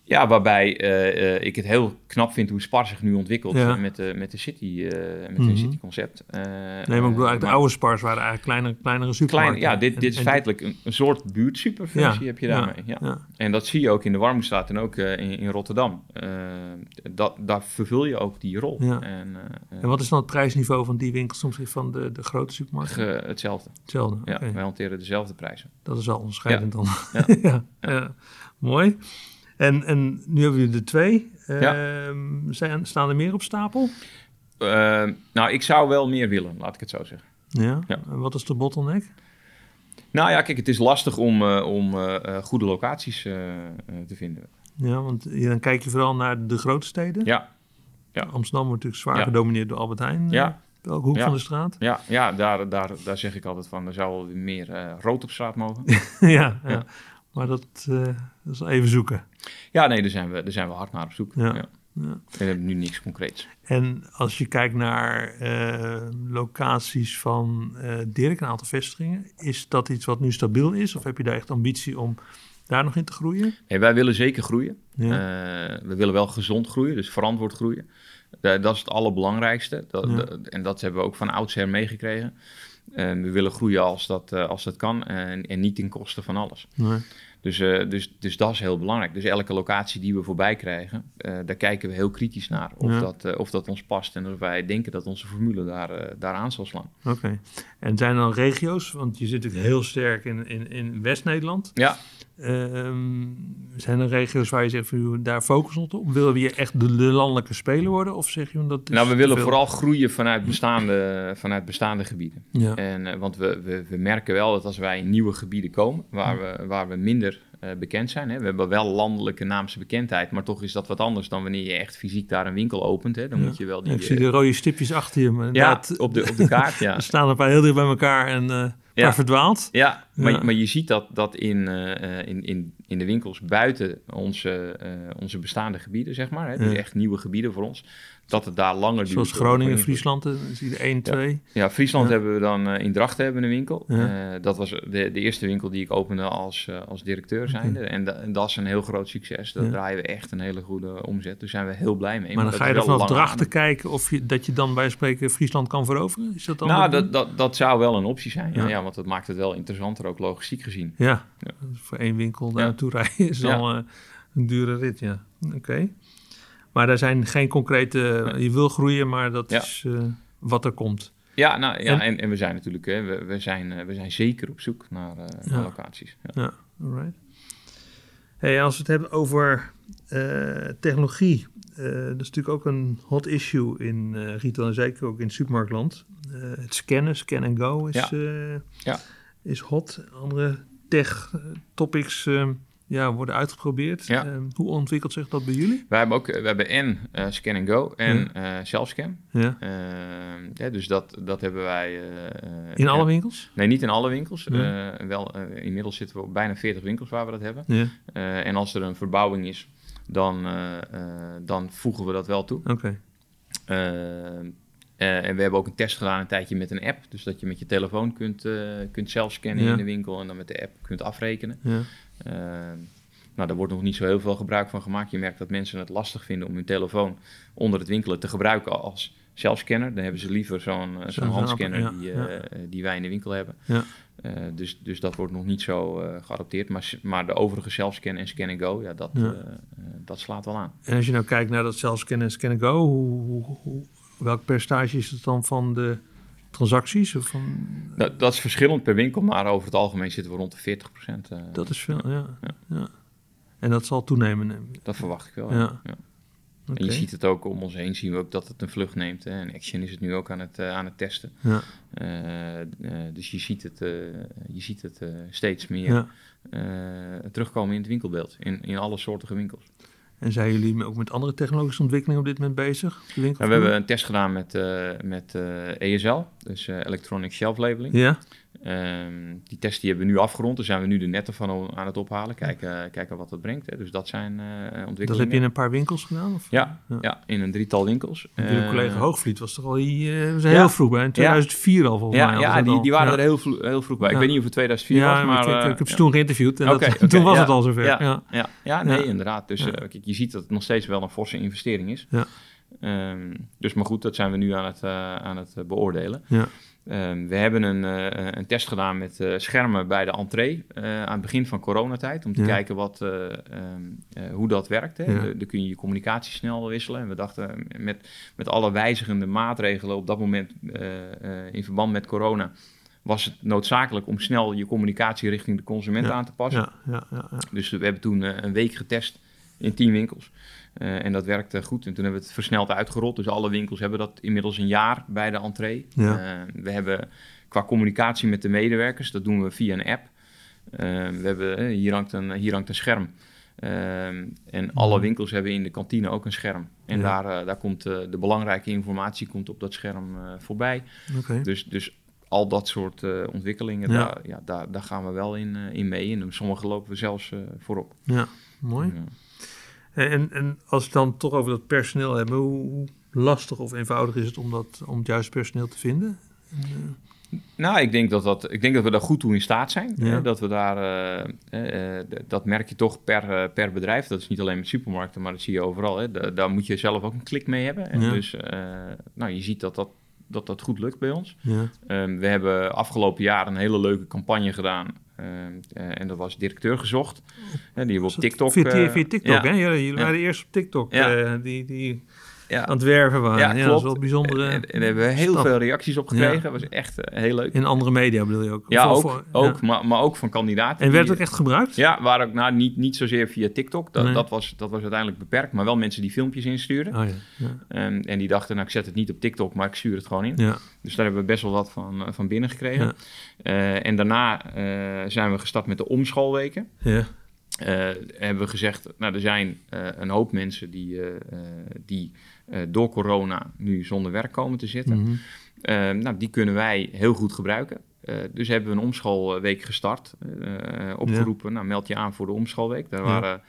Ja, waarbij eh, eh, ik het heel knap vind hoe Spar zich nu ontwikkelt Ja. eh, met, de, met de City, eh met Mhm. een City concept. Eh, Nee, maar ik bedoel eigenlijk de oude spars waren eigenlijk kleinere, kleinere klein, supermarkten. ja, dit, En- dit is feitelijk een, een soort buurtsuperfunctie heb je daarmee. Ja. Ja. En dat zie je ook in de Warmoestraat en ook in, in Rotterdam. Dat, daar vervul je ook die rol. Ja. En, En wat is dan het prijsniveau van die winkels opzichte van de, de grote supermarkten? hetzelfde. Hetzelfde, Ja, wij hanteren dezelfde prijzen. Dat is al onderscheidend dan. Ja. Ja. ja. Mooi. En, en nu hebben we er twee. Ja. Ehm, zijn, staan er meer op stapel? Eh, nou, ik zou wel meer willen, laat ik het zo zeggen. Ja. Ja. En wat is de bottleneck? Nou ja, kijk, het is lastig om, eh, om eh, goede locaties te vinden. Ja, want dan kijk je vooral naar de grote steden. Ja, Ja. Amsterdam wordt natuurlijk zwaar Ja. gedomineerd door Albert Heijn. Ja. Welke hoek Ja. van de straat? ja, ja daar, daar, daar zeg ik altijd van, er zou wel meer rood op straat mogen. ja, ja. Maar dat, dat is even zoeken. Ja, nee, daar zijn, we, daar zijn we hard naar op zoek. Ja. Ja. Ja. We hebben nu niks concreets. En als je kijkt naar eh, locaties van eh Dirk, een aantal vestigingen, is dat iets wat nu stabiel is? Of heb je daar echt ambitie om daar nog in te groeien? Nee, wij willen zeker groeien. Ja. Eh, we willen wel gezond groeien, dus verantwoord groeien. Da- dat is het allerbelangrijkste. Dat, dat- en dat hebben we ook van oudsher meegekregen. We willen groeien als dat, als dat kan en, en niet ten koste van alles. Nee. Dus, eh, dus, dus dat is heel belangrijk. Dus elke locatie die we voorbij krijgen, eh, daar kijken we heel kritisch naar. Of, Ja. dat, eh, of dat ons past en of wij denken dat onze formule daar, daar aan zal slaan. Oké. En zijn er dan regio's? Want je zit natuurlijk heel sterk in, in, in West-Nederland. Ja, Ehm, zijn er regio's waar je zegt, van, daar focussen we op? Willen we hier echt de, de landelijke speler worden? Of zeg je dat nou we willen vooral groeien vanuit bestaande, vanuit bestaande gebieden. Ja. En, eh, want we, we, we merken wel dat als wij in nieuwe gebieden komen, waar we, waar we minder eh, bekend zijn. Hè. We hebben wel landelijke naamsbekendheid, maar toch is dat wat anders dan wanneer je echt fysiek daar een winkel opent. Hè. Dan Ja. moet je wel die... ik zie eh, de rode stipjes achter je. Maar ja, op de, op de kaart, ja. staan er een paar heel dicht bij elkaar en eh Ja. verdwaald. Ja, maar, Ja. maar je ziet dat, dat in, eh, in, in, in de winkels buiten onze, eh, onze bestaande gebieden, zeg maar. Hè, dus Ja. echt nieuwe gebieden voor ons. Dat het daar langer duurt. Zoals Groningen, Friesland, zie je 1, 2. Ja, Friesland hebben we dan eh, in Drachten hebben een winkel. Dat was de, de eerste winkel die ik opende als, als directeur zijnde. En, da- en dat is een heel groot succes. Daar draaien we echt een hele goede omzet. Daar zijn we heel blij mee. Maar dan ga je is er wel vanaf Drachten kijken of je, dat je dan bij spreken Friesland kan veroveren? Is dat dan Nou, dat, dat, dat zou wel een optie zijn. Ja, want dat maakt het wel interessanter, ook logistiek gezien. Ja, Ja. voor één winkel daar naartoe rijden is al eh, een dure rit, ja. Oké. Maar daar zijn geen concrete... Je wil groeien, maar dat is eh, wat er komt. Ja, nou, ja En- en, en we zijn natuurlijk, hè, we, we, zijn, eh, we zijn zeker op zoek naar, locaties. Ja. Alright. Hey, als we het hebben over technologie, dat is natuurlijk ook een hot issue in eh retail en zeker ook in supermarktland. Het scannen, scan and go is, Ja. Ja. Is hot. Andere tech eh, topics eh, ja, worden uitgeprobeerd. Ja. Eh, hoe ontwikkelt zich dat bij jullie? We hebben ook, we hebben en eh, Scan and Go en eh zelfscan. Ja. Eh, ja, dus dat, dat hebben wij... eh, eh, In alle winkels? Nee, niet in alle winkels. Eh, wel, eh, inmiddels zitten we op bijna 40 winkels waar we dat hebben. Ja, Eh, en als er een verbouwing is, dan, eh, eh, dan voegen we dat wel toe. oké. Eh, eh, en we hebben ook een test gedaan een tijdje met een app. Dus dat je met je telefoon kunt, eh, kunt zelf scannen Ja. in de winkel en dan met de app kunt afrekenen. Ja. Eh, nou, daar wordt nog niet zo heel veel gebruik van gemaakt. Je merkt dat mensen het lastig vinden om hun telefoon onder het winkelen te gebruiken als zelfscanner. Dan hebben ze liever zo'n eh, handscanner ja, die, ja. die wij in de winkel hebben. Ja. Dus, dus dat wordt nog niet zo geadopteerd. Maar, maar de overige zelfscan en scan and go, ja, dat, dat slaat wel aan. En als je nou kijkt naar dat zelfscan en scan and go, hoe, hoe, hoe- welk percentage is het dan van de transacties? Of van, Dat, dat is verschillend per winkel, maar over het algemeen zitten we rond de 40 procent. dat is veel, ja. Ja. ja. En dat zal toenemen. neem ik. Dat verwacht ik wel. Ja. Ja. En je ziet het ook om ons heen, zien we ook dat het een vlucht neemt. Hè. En Action is het nu ook aan het, eh, aan het testen. Ja, Eh, eh, dus je ziet het, eh, je ziet het eh, steeds meer. ja. terugkomen in het winkelbeeld. In, in alle soorten winkels. En zijn jullie ook met andere technologische ontwikkelingen op dit moment bezig? Nou, we hebben een test gedaan met, uh, met ESL, dus Electronic Shelf Labeling. Ja. Um, die test die hebben we nu afgerond. Daar zijn we nu de netten van aan het ophalen. Kijken, kijken wat dat brengt. Hè. Dus dat zijn uh, ontwikkelingen. Dat heb je in een paar winkels gedaan? Of? Ja, ja, ja. in een drietal winkels. Uh, collega Hoogvliet was toch al hier, uh, heel vroeg bij. In 2004 al volgens ja, mij. Ja, die, die waren er heel, heel vroeg bij. Ik weet niet of het 2004 was, maar... Ik, ik, heb ze toen geïnterviewd en okay, dat, okay, toen was het al zover. Ja, ja. ja. nee, inderdaad. Dus kijk, je ziet dat het nog steeds wel een forse investering is. Ja. Um, dus maar goed, dat zijn we nu aan het, aan het beoordelen. Ja. Um, we hebben een, uh, een, test gedaan met uh, schermen bij de entree uh, aan het begin van coronatijd. Om te ja. kijken wat, um, hoe dat werkt. Hè. Ja. Dan kun je je communicatie snel wisselen. En we dachten met, met alle wijzigende maatregelen op dat moment in verband met corona... was het noodzakelijk om snel je communicatie richting de consument ja. aan te passen. Dus we hebben toen een week getest in tien winkels. Uh, en dat werkte goed. En toen hebben we het versneld uitgerold. Dus alle winkels hebben dat inmiddels een jaar bij de entree. Ja. Uh, we hebben qua communicatie met de medewerkers, dat doen we via een app. Uh, we hebben, hier, hangt een, hier hangt een scherm. en alle winkels hebben in de kantine ook een scherm. En ja. daar, daar komt de belangrijke informatie komt op dat scherm voorbij. Okay. Dus, dus al dat soort ontwikkelingen, ja. Daar, ja, daar, daar gaan we wel in, in mee. En sommige lopen we zelfs voorop. Ja, mooi. En, en als we dan toch over dat personeel hebben, hoe lastig of eenvoudig is het om, dat, om het juiste personeel te vinden? Nou, ik denk dat, dat, ik denk dat we daar goed toe in staat zijn. Ja. Dat we daar, uh, uh, dat merk je toch per, per bedrijf. Dat is niet alleen met supermarkten, maar dat zie je overal. Hè. Da daar moet je zelf ook een klik mee hebben. En ja. Dus nou, je ziet dat dat, dat, dat goed lukt bij ons. Ja. Um, we hebben afgelopen jaar een hele leuke campagne gedaan en dat was directeur gezocht. Die hebben op TikTok... Via, via, TikTok, hè? Jullie waren eerst op TikTok. Ja. die, die ja. aan het werven waren. Ja, klopt. dat is wel bijzondere. En, en, hebben we heel stap. veel reacties op gekregen. Dat was echt uh, heel leuk. In andere media bedoel je ook? Ja, ook, voor, ook maar, maar ook van kandidaten. En werd ook echt gebruikt? Ja, waren ook nou, niet, niet zozeer via TikTok. Dat, nee. dat, was, dat was uiteindelijk beperkt. Maar wel mensen die filmpjes instuurden. Oh, ja. Um, en die dachten, nou ik zet het niet op TikTok, maar ik stuur het gewoon in. Dus daar hebben we best wel wat van, uh, van binnen gekregen. Uh, en daarna zijn we gestart met de omschoolweken. Ja. Uh, hebben we gezegd, nou, er zijn uh, een hoop mensen die, uh, die door corona nu zonder werk komen te zitten. Mm -hmm. nou, die kunnen wij heel goed gebruiken. dus hebben we een omschoolweek gestart, opgeroepen. Ja. Nou, meld je aan voor de omschoolweek. Daar ja.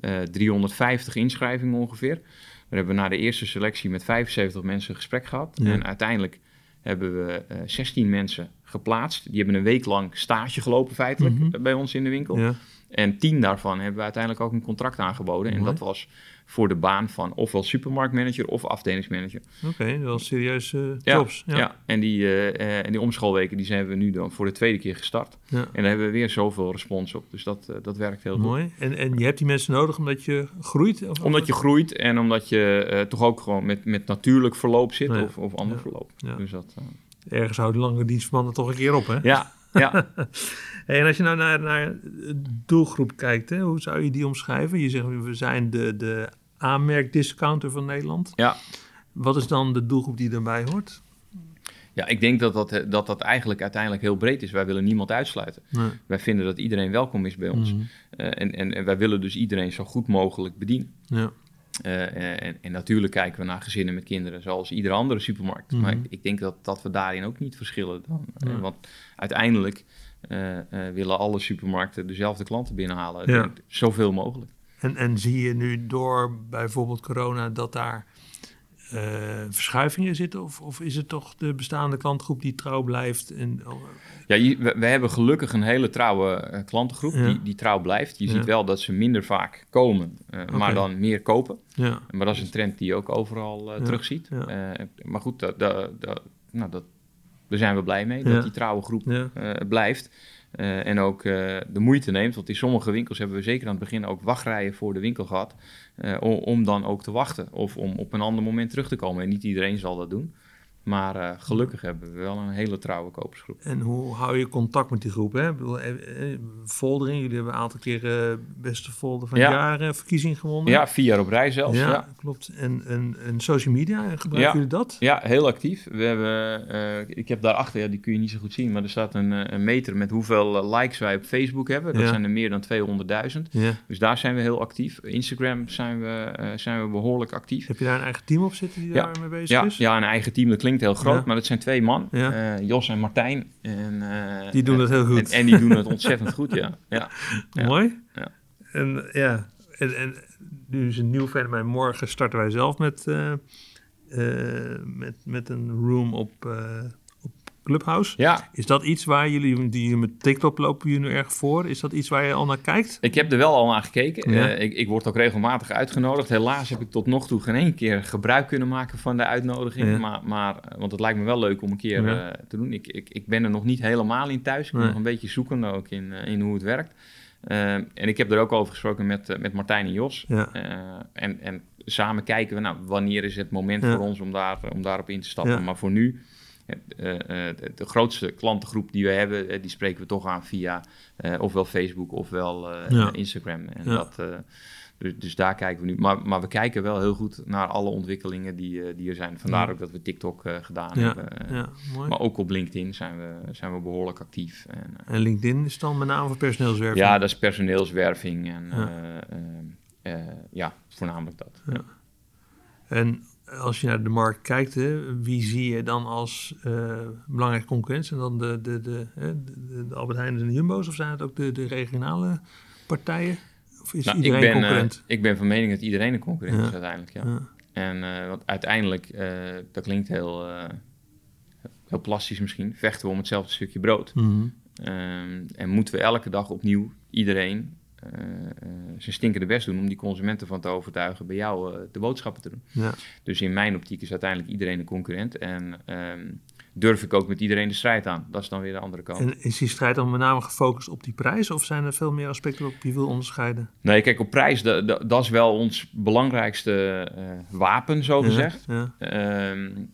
waren 350 inschrijvingen ongeveer. We hebben na de eerste selectie met 75 mensen een gesprek gehad. Ja. En uiteindelijk hebben we 16 mensen geplaatst. Die hebben een week lang stage gelopen feitelijk mm -hmm. bij ons in de winkel. En tien daarvan hebben we uiteindelijk ook een contract aangeboden. Mooi. En dat was voor de baan van ofwel supermarktmanager of afdelingsmanager. Oké, okay, wel serieuze jobs. Ja, ja. en die, uh, en die omschoolweken die zijn we nu dan voor de tweede keer gestart. Ja. En daar hebben we weer zoveel respons op. Dus dat, uh, dat werkt heel Mooi. goed. En, en je hebt die mensen nodig omdat je groeit? Of omdat je groeit en omdat je toch ook gewoon met, met natuurlijk verloop zit nee. of, of ander verloop. Dus dat, Ergens houden lange dienstmannen toch een keer op, hè? Ja, ja. Hey, en als je nou naar, naar de doelgroep kijkt, hè, hoe zou je die omschrijven? Je zegt, we zijn de, de aanmerkdiscounter van Nederland. Ja. Wat is dan de doelgroep die erbij hoort? Ja, ik denk dat dat, dat dat eigenlijk uiteindelijk heel breed is. Wij willen niemand uitsluiten. Nee. Wij vinden dat iedereen welkom is bij ons. Mm -hmm. uh, en, en, en, wij willen dus iedereen zo goed mogelijk bedienen. Ja. Uh, en, en, natuurlijk kijken we naar gezinnen met kinderen, zoals iedere andere supermarkt. Mm. Maar ik, ik, denk dat, dat we daarin ook niet verschillen. Dan. Ja. want uiteindelijk willen alle supermarkten dezelfde klanten binnenhalen. Ja. Zoveel mogelijk. En, en zie je nu door bijvoorbeeld corona dat daar uh, verschuivingen zitten? Of, of is het toch de bestaande klantgroep die trouw blijft? En, oh, ja, je, we, we, hebben gelukkig een hele trouwe uh, klantengroep ja. die, die trouw blijft. Je ja. ziet wel dat ze minder vaak komen, uh, okay. maar dan meer kopen. Ja. Maar dat is een trend die je ook overal terugziet. maar goed, da, da, da, nou, dat, daar zijn we blij mee dat die trouwe groep blijft. Uh, en ook uh, de moeite neemt. Want in sommige winkels hebben we zeker aan het begin ook wachtrijen voor de winkel gehad. Om, dan ook te wachten. Of om op een ander moment terug te komen. En niet iedereen zal dat doen. Maar uh, gelukkig hebben we wel een hele trouwe kopersgroep. En hoe hou je contact met die groep? Hè? Bedoel, eh, eh, foldering, jullie hebben een aantal keer uh, beste folder van ja. het jaar verkiezing gewonnen. Ja, vier jaar op rij zelfs. Ja, ja. klopt. En, en, en social media, gebruiken jullie dat? Ja, heel actief. We hebben, uh, ik heb daarachter, ja, die kun je niet zo goed zien, maar er staat een, een meter met hoeveel likes wij op Facebook hebben. Dat zijn er meer dan 200.000. Dus daar zijn we heel actief. Instagram zijn we, zijn we behoorlijk actief. Heb je daar een eigen team op zitten die daar mee bezig is? Ja, een eigen team. Dat klinkt heel groot, maar dat zijn twee man. Uh, Jos en Martijn. En, uh, die doen het heel goed. En, en, die doen het ontzettend goed, ja. ja. Mooi. Ja. En ja, en, en nu is een nieuw fenomeen. Morgen starten wij zelf met, uh, met, met een room op Clubhouse. Ja. Is dat iets waar jullie, die met TikTok lopen jullie nu erg voor? Is dat iets waar je al naar kijkt? Ik heb er wel al naar gekeken. Ja. Uh, ik, ik, word ook regelmatig uitgenodigd. Helaas heb ik tot nog toe geen één keer gebruik kunnen maken van de uitnodiging. Ja. Maar, maar, want het lijkt me wel leuk om een keer uh, te doen. Ik, ik, ik ben er nog niet helemaal in thuis. Ik ben nog een beetje zoeken ook in, uh, in hoe het werkt. en ik heb er ook over gesproken met, met Martijn en Jos. Ja. en, en samen kijken we, nou, wanneer is het moment voor ons om, daar, om daarop in te stappen. Maar voor nu de, de, grootste klantengroep die we hebben, uh, die spreken we toch aan via ofwel Facebook ofwel ja. Instagram. En ja. dat, dus, dus, daar kijken we nu. Maar, maar we kijken wel heel goed naar alle ontwikkelingen die, die er zijn. Vandaar ook dat we TikTok gedaan hebben. maar ook op LinkedIn zijn we, zijn we behoorlijk actief. En, en LinkedIn is dan met name voor personeelswerving? Ja, dat is personeelswerving. En ja, ja voornamelijk dat. En als je naar de markt kijkt, hè, wie zie je dan als uh, belangrijke concurrent? En dan de, de, de, de, de Albert Heijn en de Jumbo's? Of zijn het ook de, de regionale partijen? Of is nou, iedereen ik ben, concurrent? Uh, ik ben van mening dat iedereen een concurrent is uiteindelijk, ja. ja. En uh, want uiteindelijk, dat klinkt heel, heel plastisch misschien, vechten we om hetzelfde stukje brood. Mm -hmm. um, en moeten we elke dag opnieuw iedereen zijn stinkende best doen om die consumenten van te overtuigen bij jou uh, de boodschappen te doen. Ja. Dus in mijn optiek is uiteindelijk iedereen een concurrent en um, durf ik ook met iedereen de strijd aan. Dat is dan weer de andere kant. En is die strijd dan met name gefocust op die prijs of zijn er veel meer aspecten waarop je wil onderscheiden? Nee, kijk, op prijs, dat, dat, dat is wel ons belangrijkste uh, wapen, zo gezegd. Ja, ja. Um,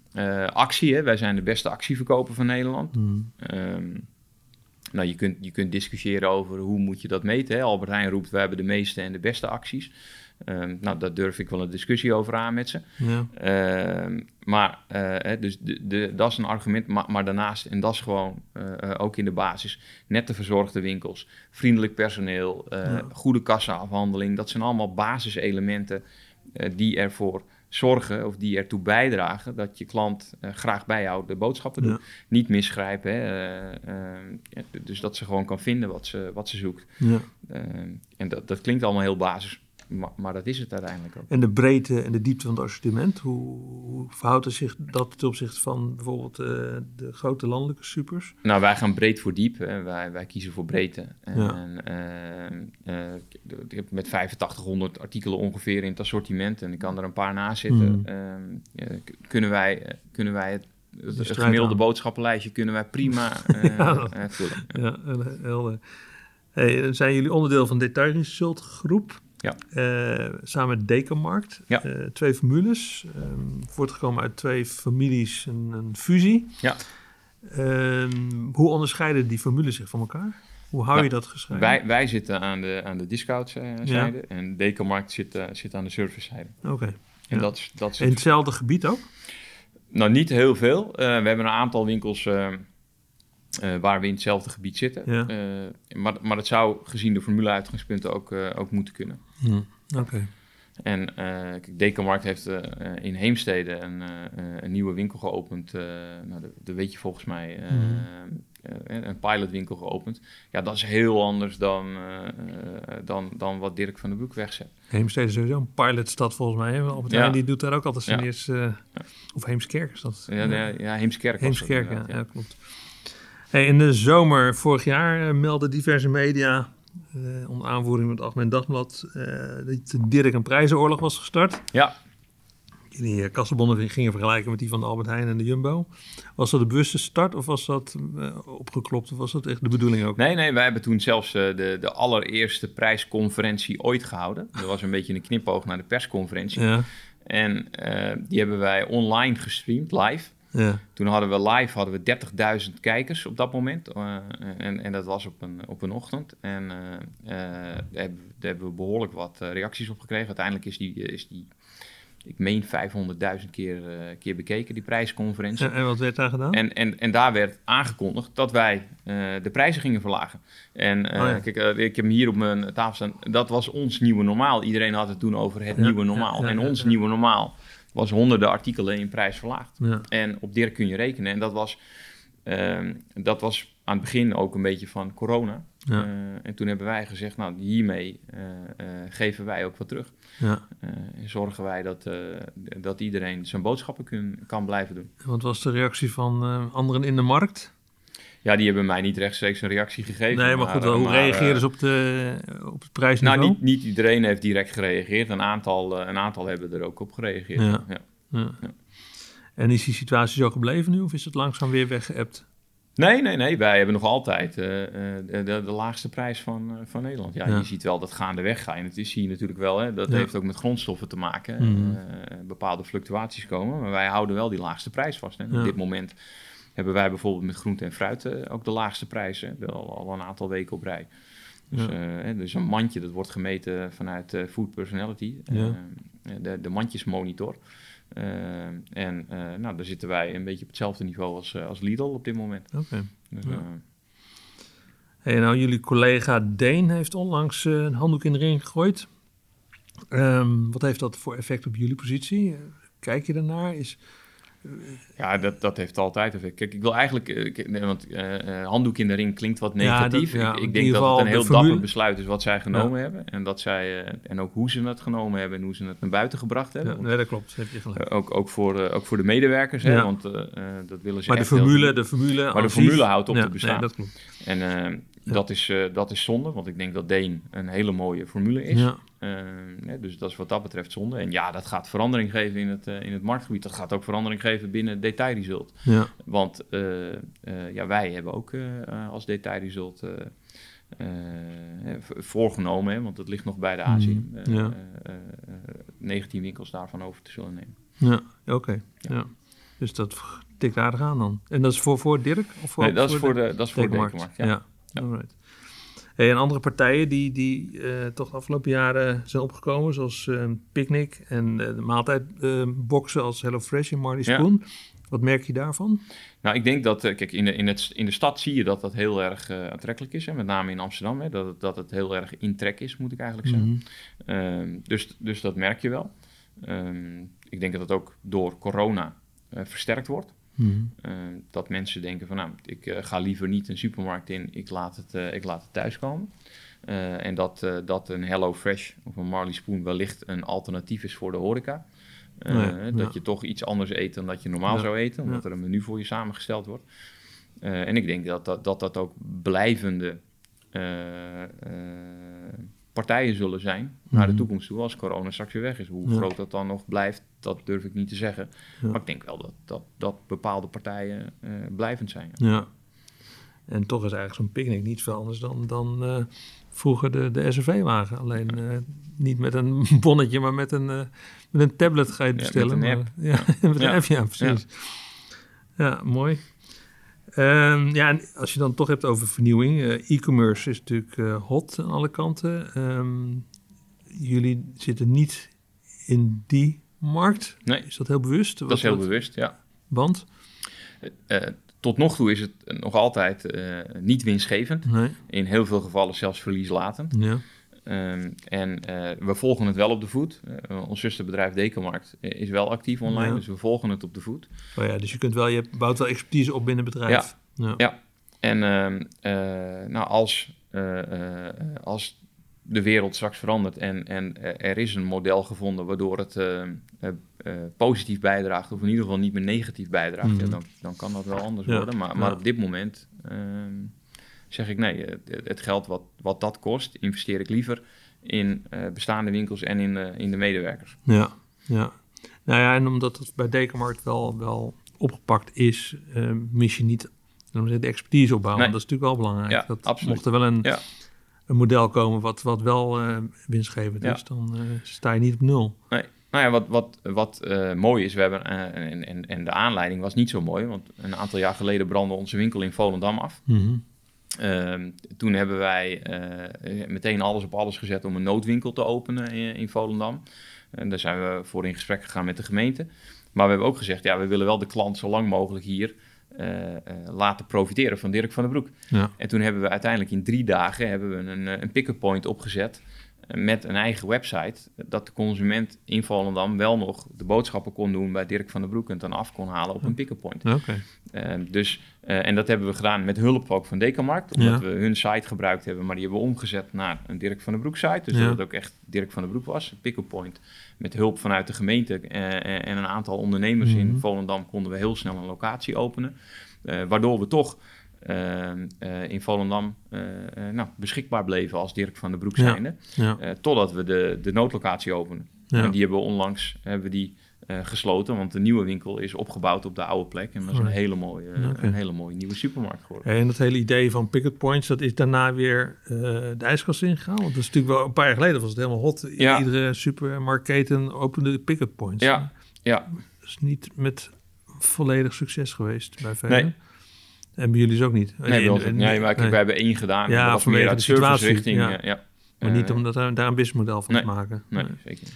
actie, hè? wij zijn de beste actieverkoper van Nederland. Mm. Um, nou, je kunt, je kunt discussiëren over hoe moet je dat meten. Hè? Albert Heijn roept, we hebben de meeste en de beste acties. Um, nou, daar durf ik wel een discussie over aan met ze. Ja. Um, maar, uh, dus de, de, dat is een argument. Maar, maar daarnaast, en dat is gewoon uh, ook in de basis, net de verzorgde winkels, vriendelijk personeel, uh, ja. goede kassaafhandeling. Dat zijn allemaal basiselementen die ervoor zorgen of die ertoe bijdragen dat je klant uh, graag bij jou de boodschappen doet. Ja. Niet misgrijpen. Hè? Uh, uh, dus dat ze gewoon kan vinden wat ze, wat ze zoekt. Ja. en dat, dat klinkt allemaal heel basis. Maar, maar, dat is het uiteindelijk ook. En de breedte en de diepte van het assortiment, hoe, hoe verhoudt het zich dat ten opzichte van bijvoorbeeld uh, de grote landelijke supers? Nou, wij gaan breed voor diep. Hè. Wij, wij kiezen voor breedte. En, ja. uh, uh, ik heb met 8500 artikelen ongeveer in het assortiment en ik kan er een paar naast zitten. Mm. kunnen wij, kunnen wij het het, het gemiddelde boodschappenlijstje kunnen wij prima ja, vullen. Ja, helder. Hey, zijn jullie onderdeel van de detailconsultgroep? Ja. Uh, samen met Dekenmarkt. Ja. Uh, twee formules. Um, voortgekomen uit twee families, een, een fusie. Ja. Um, hoe onderscheiden die formules zich van elkaar? Hoe hou nou, je dat gescheiden? Wij, wij zitten aan de, aan de discount-zijde ja. en Dekenmarkt zit, uh, zit aan de service-zijde. Oké. Okay. En dat is... Dat is in hetzelfde gebied ook? Nou, niet heel veel. we hebben een aantal winkels... Uh, waar we in hetzelfde gebied zitten. Ja. Uh, maar, maar dat zou gezien de formule-uitgangspunten ook, uh, ook moeten kunnen. Hm. Oké. Okay. En Dekenmarkt heeft in Heemstede een, een, nieuwe winkel geopend. nou, dat, weet je volgens mij. Hm. een pilotwinkel geopend. Ja, dat is heel anders dan, dan, dan wat Dirk van den Broek wegzet. Heemstede is sowieso een pilotstad volgens mij. Albert Heijn ja. die doet daar ook altijd zijn ja. eerste... Of Heemskerk is dat? Ja, ja, ja Heemskerk. Heemskerk, ja, klopt. Hey, in de zomer vorig jaar uh, meldden diverse media, uh, onder aanvoering van het Algemeen Dagblad, uh, dat Dirk een prijzenoorlog was gestart. Ja. Die kassenbonnen gingen vergelijken met die van de Albert Heijn en de Jumbo. Was dat de bewuste start of was dat opgeklopt of was dat echt de bedoeling ook? Nee, nee, wij hebben toen zelfs de, de allereerste prijsconferentie ooit gehouden. Dat was een beetje een knipoog naar de persconferentie. Ja. En die hebben wij online gestreamd, live. Ja. Toen hadden we live hadden we 30.000 kijkers op dat moment. en, en dat was op een, op een ochtend. En daar hebben, daar, hebben, we behoorlijk wat reacties op gekregen. Uiteindelijk is die, is die ik meen 500.000 keer, keer bekeken, die prijsconferentie. En, en, wat werd daar gedaan? En, en, en daar werd aangekondigd dat wij de prijzen gingen verlagen. En oh ja. kijk, ik heb hem hier op mijn tafel staan. Dat was ons nieuwe normaal. Iedereen had het toen over het ja, nieuwe normaal. En ons nieuwe normaal was honderden artikelen in prijs verlaagd. En op Dirk kun je rekenen. En dat was, ehm, dat was aan het begin ook een beetje van corona. Ja. en toen hebben wij gezegd, nou hiermee geven wij ook wat terug. Ja. Uh, zorgen wij dat, dat iedereen zijn boodschappen kun, kan blijven doen. Wat was de reactie van anderen in de markt? Ja, die hebben mij niet rechtstreeks een reactie gegeven. Nee, maar, goed, hoe reageerden ze op, de, op het prijsniveau? Nou, niet, niet iedereen heeft direct gereageerd. Een aantal, een aantal hebben er ook op gereageerd. Ja. Ja. ja. En is die situatie zo gebleven nu of is het langzaam weer weggeëpt? Nee, nee, nee. Wij hebben nog altijd uh, de, de, laagste prijs van, uh, van Nederland. Ja, je ziet wel dat gaandeweg gaan. Het is hier natuurlijk wel, hè, dat ja. heeft ook met grondstoffen te maken. Mm -hmm. bepaalde fluctuaties komen. Maar wij houden wel die laagste prijs vast. Hè. Ja. Op dit moment hebben wij bijvoorbeeld met groente en fruit ook de laagste prijzen. Al, al, een aantal weken op rij. Dus, hè, dus een mandje, dat wordt gemeten vanuit Food Personality. de, de mandjesmonitor. Uh, en uh, nou, daar zitten wij een beetje op hetzelfde niveau als, uh, als Lidl op dit moment. Oké. Okay. Dus, ja. hey, nou, jullie collega Deen heeft onlangs een handdoek in de ring gegooid. Um, wat heeft dat voor effect op jullie positie? Kijk je ernaar? Is, ja, dat, dat heeft altijd effect. Kijk, ik wil eigenlijk, uh, want uh, handdoek in de ring klinkt wat negatief. Ja, dat, ja, ik, ik denk dat het een heel dapper besluit is wat zij genomen ja. hebben. En, dat zij, uh, en ook hoe ze het genomen hebben en hoe ze het naar buiten gebracht hebben. Ja, nee, dat klopt. Heb je gelijk. ook, ook, voor, ook voor de medewerkers, hè, want dat willen ze Maar de formule, de formule, maar de formule houdt op te bestaan. Nee, dat klopt. En dat, is, dat is zonde, want ik denk dat Deen een hele mooie formule is. Ja. Uh, dus dat is wat dat betreft zonde. En ja, dat gaat verandering geven in het, uh, in het marktgebied. Dat gaat ook verandering geven binnen detailresult. Ja. Want uh, ja, wij hebben ook als detailresult voorgenomen, hè, want het ligt nog bij de Azië, mm, ja. 19 winkels daarvan over te zullen nemen. Ja, oké. Okay. Ja. Dus dat tikt aardig aan dan. En dat is voor, voor Dirk? Of voor, nee, dat is voor de, de, dat is voor de. Ja. ja. Alright. Hey, en andere partijen die, die uh, toch de afgelopen jaren zijn opgekomen, zoals uh, Picnic en uh, de maaltijdboxen als HelloFresh en Marley Spoon. Ja. Wat merk je daarvan? Nou, ik denk dat, kijk, in de, in, het, in de stad zie je dat dat heel erg aantrekkelijk is. Hè, met name in Amsterdam, hè, dat, het, dat het heel erg in trek is, moet ik eigenlijk zeggen. Mm -hmm. dus, dus dat merk je wel. Um, ik denk dat het ook door corona versterkt wordt. Mm. Uh, dat mensen denken van nou, ik uh, ga liever niet een supermarkt in, ik laat het, uh, ik laat het thuiskomen. en dat, dat een Hello Fresh of een Marley Spoon wellicht een alternatief is voor de horeca. Nee, dat ja. je toch iets anders eet dan dat je normaal ja. zou eten, omdat ja. er een menu voor je samengesteld wordt. en ik denk dat dat, dat, dat ook blijvende partijen zullen zijn naar de mhm. toekomst toe als corona straks weer weg is. Hoe ja. groot dat dan nog blijft, dat durf ik niet te zeggen. Ja. Maar ik denk wel dat, dat, dat bepaalde partijen uh, blijvend zijn. Ja. ja. En toch is eigenlijk zo'n picknick niet veel anders dan, dan uh, vroeger de, de SRV-wagen. Alleen uh, niet met een bonnetje, maar met een, met een tablet ga je bestellen. met een app. Maar, ja, met een app, ja, precies. Ja, mooi. Um, ja, en als je dan toch hebt over vernieuwing, uh, e-commerce is natuurlijk uh, hot aan alle kanten. Um, jullie zitten niet in die markt. Nee. Is dat heel bewust? Dat is heel dat? bewust, ja. Want? Uh, tot nog toe is het nog altijd niet winstgevend. Nee. In heel veel gevallen zelfs verlieslatend. Ja. Um, en uh, we volgen het wel op de voet. Uh, ons zusterbedrijf Decomarkt is wel actief online, ja. dus we volgen het op de voet. Oh ja, dus je kunt wel, je bouwt wel expertise op binnen het bedrijf. Ja, ja. ja. en uh, nou, als, als de wereld straks verandert en, en er is een model gevonden waardoor het positief bijdraagt, of in ieder geval niet meer negatief bijdraagt, mm -hmm. dan, dan kan dat wel anders worden. Maar, maar op dit moment ehm, zeg ik nee, eh, het geld wat, wat dat kost, investeer ik liever in uh, bestaande winkels en in, uh, in de medewerkers. Ja, ja. Nou ja, en omdat het bij Dekenmarkt wel, wel opgepakt is, uh, mis je niet de expertise opbouwen. Nee. Dat is natuurlijk wel belangrijk. Ja, dat absoluut. Mocht er wel een, ja. een model komen wat, wat wel winstgevend ja. is, dan sta je niet op nul. Nee. Nou ja, wat, wat, wat uh, mooi is, we hebben, uh, en, en, en de aanleiding was niet zo mooi, want een aantal jaar geleden brandde onze winkel in Volendam af. Mhm. Ehm, toen hebben wij uh, meteen alles op alles gezet om een noodwinkel te openen in, in Volendam. En daar zijn we voor in gesprek gegaan met de gemeente. Maar we hebben ook gezegd, ja, we willen wel de klant zo lang mogelijk hier laten profiteren van Dirk van den Broek. Ja. En toen hebben we uiteindelijk in drie dagen hebben we een, een pick-up point opgezet met een eigen website, dat de consument in Volendam wel nog de boodschappen kon doen bij Dirk van der Broek en dan af kon halen op een pick-up point. Uh, dus, uh, en dat hebben we gedaan met hulp ook van Dekamarkt, omdat ja. we hun site gebruikt hebben, maar die hebben we omgezet naar een Dirk van der Broek site. Dus Ja. dat het ook echt Dirk van der Broek was, pick-up point. Met hulp vanuit de gemeente uh, en een aantal ondernemers Mhm. in Volendam konden we heel snel een locatie openen. Waardoor we toch in Volendam uh, nou, beschikbaar bleven als Dirk van der Broek zijnde. Ja. Totdat we de, de noodlocatie openen. Ja. En die hebben we onlangs hebben we die, gesloten, want de nieuwe winkel is opgebouwd op de oude plek. En dat is een hele mooie, een hele mooie nieuwe supermarkt geworden. En dat hele idee van picket points, dat is daarna weer eh, de ijskast ingegaan. Want dat is natuurlijk wel een paar jaar geleden was het helemaal hot. Ja. Iedere supermarketen opende picket points. Ja, ja. Dat is niet met volledig succes geweest bij velen. Nee. En bij jullie is ook niet. Nee, maar nee. we hebben één gedaan. Ja, Ja, dat vanwege meer uit de situatie, service richting. ja. Ja. Maar Eh, niet om dat, daar een businessmodel van nee. te maken. Nee, zeker niet.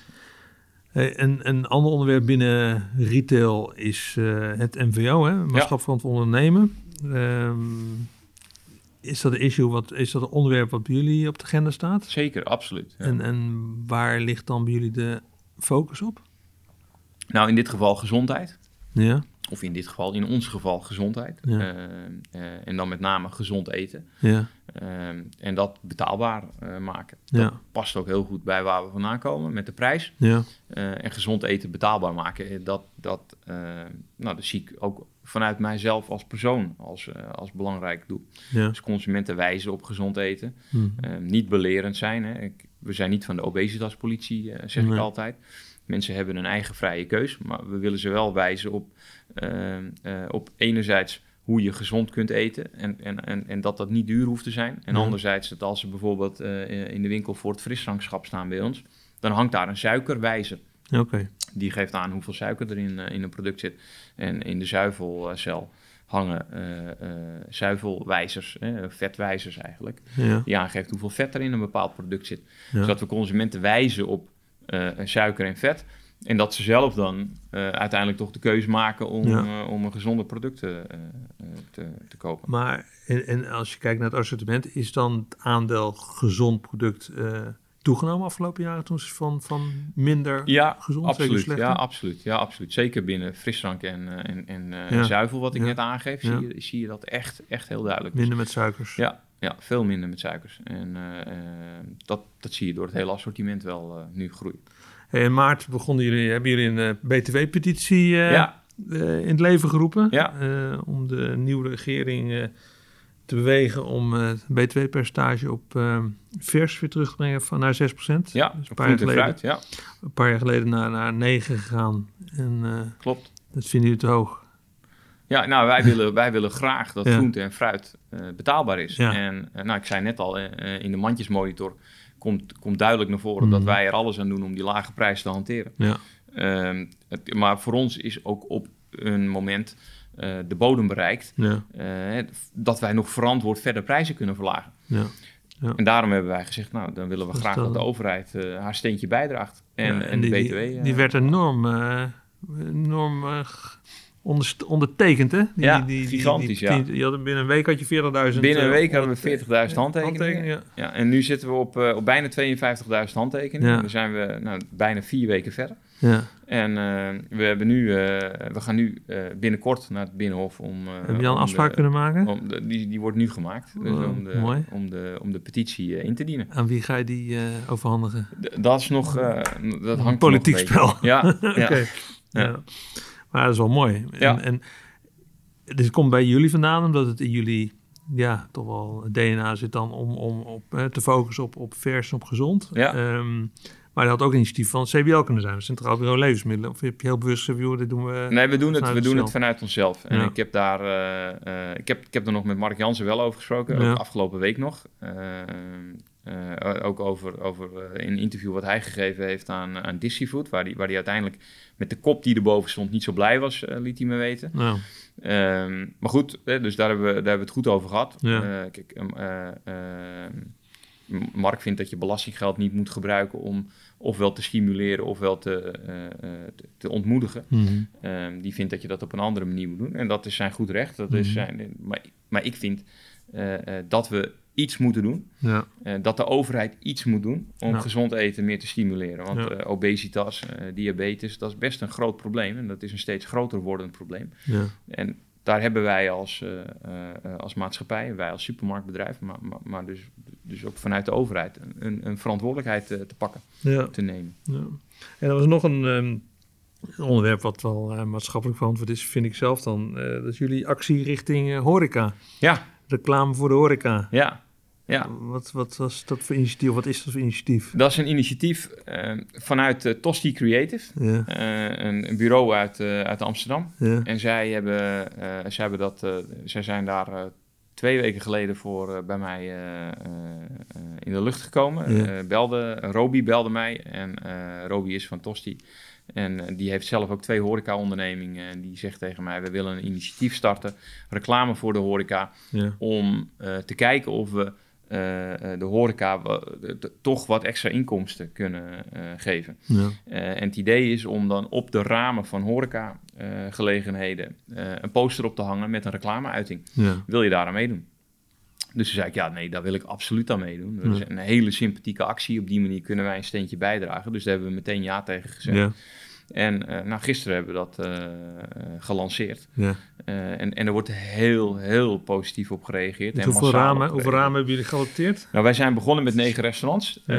Hey, en een ander onderwerp binnen retail is eh, het MVO, hè? maatschappelijk ondernemen. Ehm, is dat een issue, wat, is dat een onderwerp wat bij jullie op de agenda staat? Zeker, absoluut. Ja. En, en waar ligt dan bij jullie de focus op? Nou, in dit geval gezondheid. Ja, Of in dit geval, in ons geval, gezondheid. Ja. Eh, eh, en dan met name gezond eten. ja, Ehm, en dat betaalbaar eh, maken. Ja. Dat past ook heel goed bij waar we vandaan komen met de prijs. ja, en gezond eten betaalbaar maken. Dat, dat, nou, dat zie ik ook vanuit mijzelf als persoon als, als belangrijk doel. ja. Dus consumenten wijzen op gezond eten. Hm. Eh, niet belerend zijn. Hè. Ik, we zijn niet van de obesitaspolitie, zeg Nee. ik altijd. Mensen hebben een eigen vrije keus. Maar we willen ze wel wijzen op, eh, eh, op enerzijds hoe je gezond kunt eten. En, en, en, en dat dat niet duur hoeft te zijn. En Ja. anderzijds dat als ze bijvoorbeeld eh, in de winkel voor het frisdrankschap staan bij ons. Dan hangt daar een suikerwijzer. Oké, Die geeft aan hoeveel suiker er in, eh, in een product zit. En in de zuivelcel hangen zuivelwijzers, eh, vetwijzers eigenlijk. ja, Die aangeeft hoeveel vet er in een bepaald product zit. ja. Zodat we consumenten wijzen op suiker en vet. En dat ze zelf dan eh, uiteindelijk toch de keuze maken om, Ja. eh, om een gezonder product eh, eh, te, te kopen. Maar en, en als je kijkt naar het assortiment, is dan het aandeel gezond product eh, toegenomen afgelopen jaren toen ze van, van minder Ja, gezond, absoluut. slechter? Ja, absoluut. Ja, absoluut. Zeker binnen frisdrank en, eh, en, en eh, zuivel, wat ik net aangeef, zie, je, zie je dat echt, echt heel duidelijk. Minder met suikers. Ja, ja, veel minder met suikers. En eh, eh, dat, dat zie je door het hele assortiment wel eh, nu groeien. Hey, in maart begonnen jullie, hebben jullie een BTW-petitie ja, in het leven geroepen. Ja. om de nieuwe regering te bewegen om het BTW-percentage op vers weer terug te brengen van naar 6%. ja Dus een paar jaar geleden, fruit. Ja, een paar jaar geleden naar, naar 9 gegaan. En klopt. dat vinden jullie te hoog. Ja, nou, wij willen, wij willen graag dat Ja. groente en fruit betaalbaar is. Ja. En eh, nou, ik zei net al, eh, eh, in de mandjesmonitor komt, komt duidelijk naar voren Mhm. dat wij er alles aan doen om die lage prijs te hanteren. Ja, Ehm, het- maar voor ons is ook op een moment eh, de bodem bereikt ja, eh, dat wij nog verantwoord verder prijzen kunnen verlagen. ja. En daarom hebben wij gezegd, nou, dan willen we graag dat de overheid eh, haar steentje bijdraagt. En, Ja, en, de die, BTW. Die, eh, die werd enorm, eh, enorm eh, ondertekend, hè? Die, Ja, die, die, gigantisch, ja. die- had binnen een week had je 40.000. binnen een eh, week hadden we onder- 40.000 handtekeningen. handtekeningen, ja. Ja, en nu zitten we op, eh, op bijna 52.000 handtekeningen. Ja. Dan zijn we nou, bijna vier weken verder. Ja. En eh, we, hebben nu, eh, we gaan nu binnenkort naar het Binnenhof om... Heb je al een afspraak de- kunnen maken? om de- die, die wordt nu gemaakt. Dus Oh, om, de, mooi. om, de, om de petitie in te dienen. Aan wie ga je die overhandigen? D- dat is nog... dat hangt politiek nog spel. Ja, Oké. ja. Ja. Maar dat is wel mooi. Ja. En, en dit komt bij jullie vandaan, omdat het in jullie ja, toch wel het DNA zit dan om, om op, eh, te focussen op, op vers en op gezond. Ja. Ehm, Maar dat had ook initiatief van CBL kunnen zijn, Centraal Bureau Levensmiddelen. Of heb je heel bewust gezegd, dit doen we... Nee, we doen het, we doen het vanuit onszelf. En Ja. ik heb daar, eh, eh, ik, heb, ik heb er nog met Mark Jansen wel over gesproken, Ja. afgelopen week nog. Eh, eh, ook over, over eh, een interview wat hij gegeven heeft aan, aan Dissyfood, waar hij waar die uiteindelijk met de kop die erboven stond niet zo blij was, eh, liet hij me weten. Nou, Ehm, maar goed, dus daar hebben, we, daar hebben we het goed over gehad. Ja. Eh, kijk, ehm, eh, ehm, Mark vindt dat je belastinggeld niet moet gebruiken om ofwel te stimuleren ofwel te, te, te ontmoedigen. mhm. Die vindt dat je dat op een andere manier moet doen. En dat is zijn goed recht. Dat is Mhm. zijn, maar, maar ik vind dat we iets moeten doen. ja, Eh, dat de overheid iets moet doen om Ja. gezond eten meer te stimuleren. Want Ja. eh, obesitas, eh, diabetes, dat is best een groot probleem. En dat is een steeds groter wordend probleem. ja, En daar hebben wij als, als maatschappij, wij als supermarktbedrijf, maar, maar, maar dus, dus ook vanuit de overheid, een, een verantwoordelijkheid te pakken, ja. te nemen. Ja. En er was nog een ehm, onderwerp wat wel maatschappelijk verantwoord is, vind ik zelf dan. dat is jullie actie richting horeca. Ja, Reclame voor de horeca. ja, ja. Wat, wat was dat voor initiatief? Wat is dat voor initiatief? Dat is een initiatief eh, vanuit eh, Tosti Creative, Ja, eh, een, een bureau uit, uit Amsterdam. ja, En zij hebben, zij hebben dat, zij zijn daar twee weken geleden voor bij mij in de lucht gekomen. Ja. Belde, Roby belde mij en Roby is van Tosti. En die heeft zelf ook twee horeca-ondernemingen. En die zegt tegen mij, we willen een initiatief starten, reclame voor de horeca, om te kijken of we eh, eh, de horeca toch wat extra inkomsten kunnen eh, geven. ja, en het idee is om dan op de ramen van horeca-gelegenheden een poster op te hangen met een reclameuiting. ja. Wil je daar aan meedoen? Dus toen zei ik, ja, nee, daar wil ik absoluut aan meedoen. Dat is een hele sympathieke actie. Op die manier kunnen wij een steentje bijdragen. Dus daar hebben we meteen ja tegen gezegd. ja, En eh, nou, gisteren hebben we dat gelanceerd. ja. Eh, en, en er wordt heel, heel positief op gereageerd. En hoeveel, ramen, hoeveel ramen hebben jullie geadopteerd? Nou, wij zijn begonnen met negen restaurants. Ja.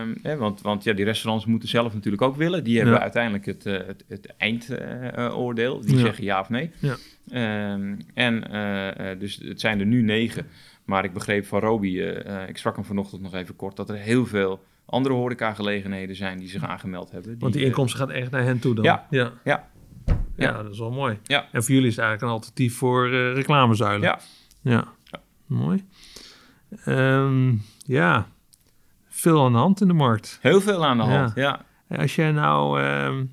Ehm, hè, want, want ja, die restaurants moeten zelf natuurlijk ook willen. Die hebben Ja. uiteindelijk het, eh, het, het eindoordeel. die Ja. zeggen ja of nee. Ja. Ehm, en eh, dus het zijn er nu negen. Maar ik begreep van Roby, ik sprak hem vanochtend nog even kort, dat er heel veel andere horecagelegenheden zijn die zich aangemeld hebben. Want die inkomsten gaat echt naar hen toe dan? Ja. Ja, Ja. Ja, dat is wel mooi. Ja. En voor jullie is het eigenlijk een alternatief voor eh, reclamezuilen. Ja. Ja, mooi. Ehm, ja, veel aan de hand in de markt. Heel veel aan de hand, ja. Als jij nou, ehm,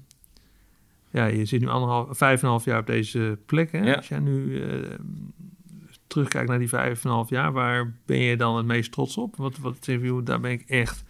ja, je zit nu anderhalf, vijf en een half jaar op deze plek. Hè? Ja. Als jij nu ehm, terugkijkt naar die vijf en een half jaar, waar ben je dan het meest trots op? Wat, wat daar ben ik echt,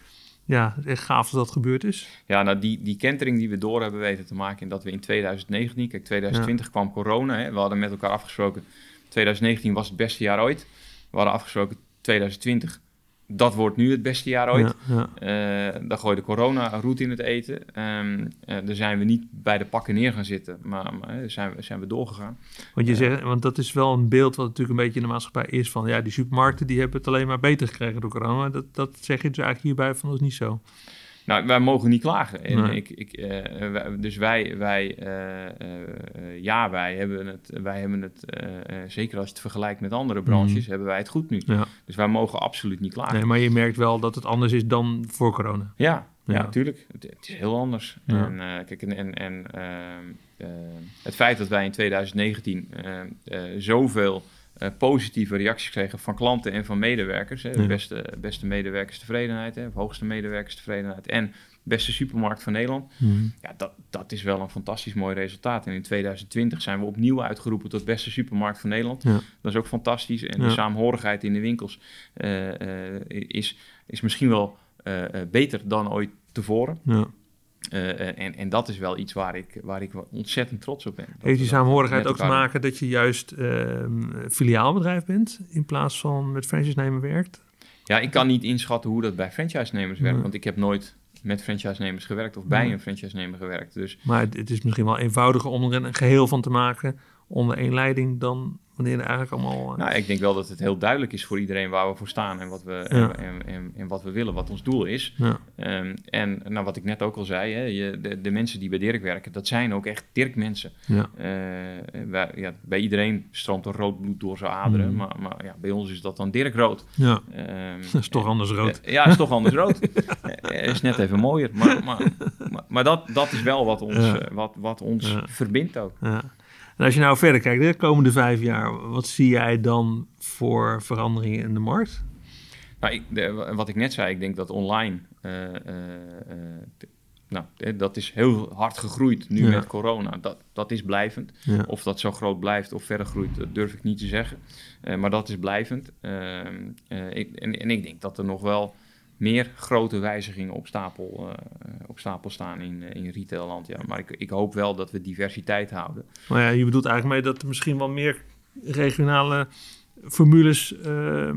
ja, echt gaaf dat dat gebeurd is. Ja, nou die, die kentering die we door hebben weten te maken... en dat we in 2019... Kijk, 2020 kwam corona. Hè, we hadden met elkaar afgesproken... 2019 was het beste jaar ooit. We hadden afgesproken 2020... Dat wordt nu het beste jaar ooit. Ja, ja. Eh, dan gooide corona roet in het eten. Eh, daar zijn we niet bij de pakken neer gaan zitten, maar, maar eh, zijn, we, zijn we doorgegaan. Want, je zegt, want dat is wel een beeld wat natuurlijk een beetje in de maatschappij is van, ja, die supermarkten die hebben het alleen maar beter gekregen door corona. Dat, dat zeg je dus eigenlijk hierbij van, dat is niet zo. Nou, wij mogen niet klagen. En Nee. ik, ik, eh, wij- dus wij, wij eh, eh, ja, wij hebben het, wij hebben het zeker als je het vergelijkt met andere branches, Mhm. hebben wij het goed nu. Ja. Dus wij mogen absoluut niet klagen. Nee, maar je merkt wel dat het anders is dan voor corona. Ja, ja, Ja. natuurlijk. Het, het is heel anders. Ja. En, kijk, en, en, ehm, eh, het feit dat wij in 2019 eh, eh, zoveel eh, positieve reacties kregen van klanten en van medewerkers. Hè, Ja. beste, beste medewerkerstevredenheid, hè, of hoogste medewerkerstevredenheid en beste supermarkt van Nederland. Ja, dat, dat is wel een fantastisch mooi resultaat. En in 2020 zijn we opnieuw uitgeroepen tot beste supermarkt van Nederland. Ja. Dat is ook fantastisch. En Ja. de saamhorigheid in de winkels eh, eh, is, is misschien wel beter dan ooit tevoren. Ja. Eh, eh, en, en dat is wel iets waar ik, waar ik ontzettend trots op ben. Heeft die met ook te maken dat je juist ehm, filiaalbedrijf bent in plaats van met franchise-nemer werkt? Ja, ik kan niet inschatten hoe dat bij franchise-nemers werkt, Nee. want ik heb nooit met franchise-nemers gewerkt of bij Nee. een franchise-nemer gewerkt. Dus Maar het, het is misschien wel eenvoudiger om er een geheel van te maken onder één leiding dan wanneer er eigenlijk allemaal... Nou, ik denk wel dat het heel duidelijk is voor iedereen waar we voor staan en wat we, en, en, en, wat we willen, wat ons doel is. Ja. Um, en nou, wat ik net ook al zei, hè, je, de, de, mensen die bij Dirk werken, dat zijn ook echt Dirk-mensen. Ja. Wij, ja, bij iedereen stroomt er rood bloed door zijn aderen, mm. maar, maar ja, bij ons is dat dan Dirk rood. Ja, um, dat is toch anders rood. ja, is toch anders rood. is net even mooier, maar, maar, maar, maar dat, dat is wel wat ons, wat, wat ons verbindt ook. En als je nou verder kijkt, de komende vijf jaar, wat zie jij dan voor veranderingen in de markt? Nou, ik, wat ik net zei, ik denk dat online, uh, nou, dat is heel hard gegroeid nu met corona. Dat, dat is blijvend. Of dat zo groot blijft of verder groeit, dat durf ik niet te zeggen. maar dat is blijvend. Ehm, ik, en, en ik denk dat er nog wel meer grote wijzigingen op stapel, uh, op stapel staan in, uh, in retailland. Ja. Maar ik, ik hoop wel dat we diversiteit houden. Maar ja, je bedoelt eigenlijk mee dat er misschien wel meer regionale formules uh,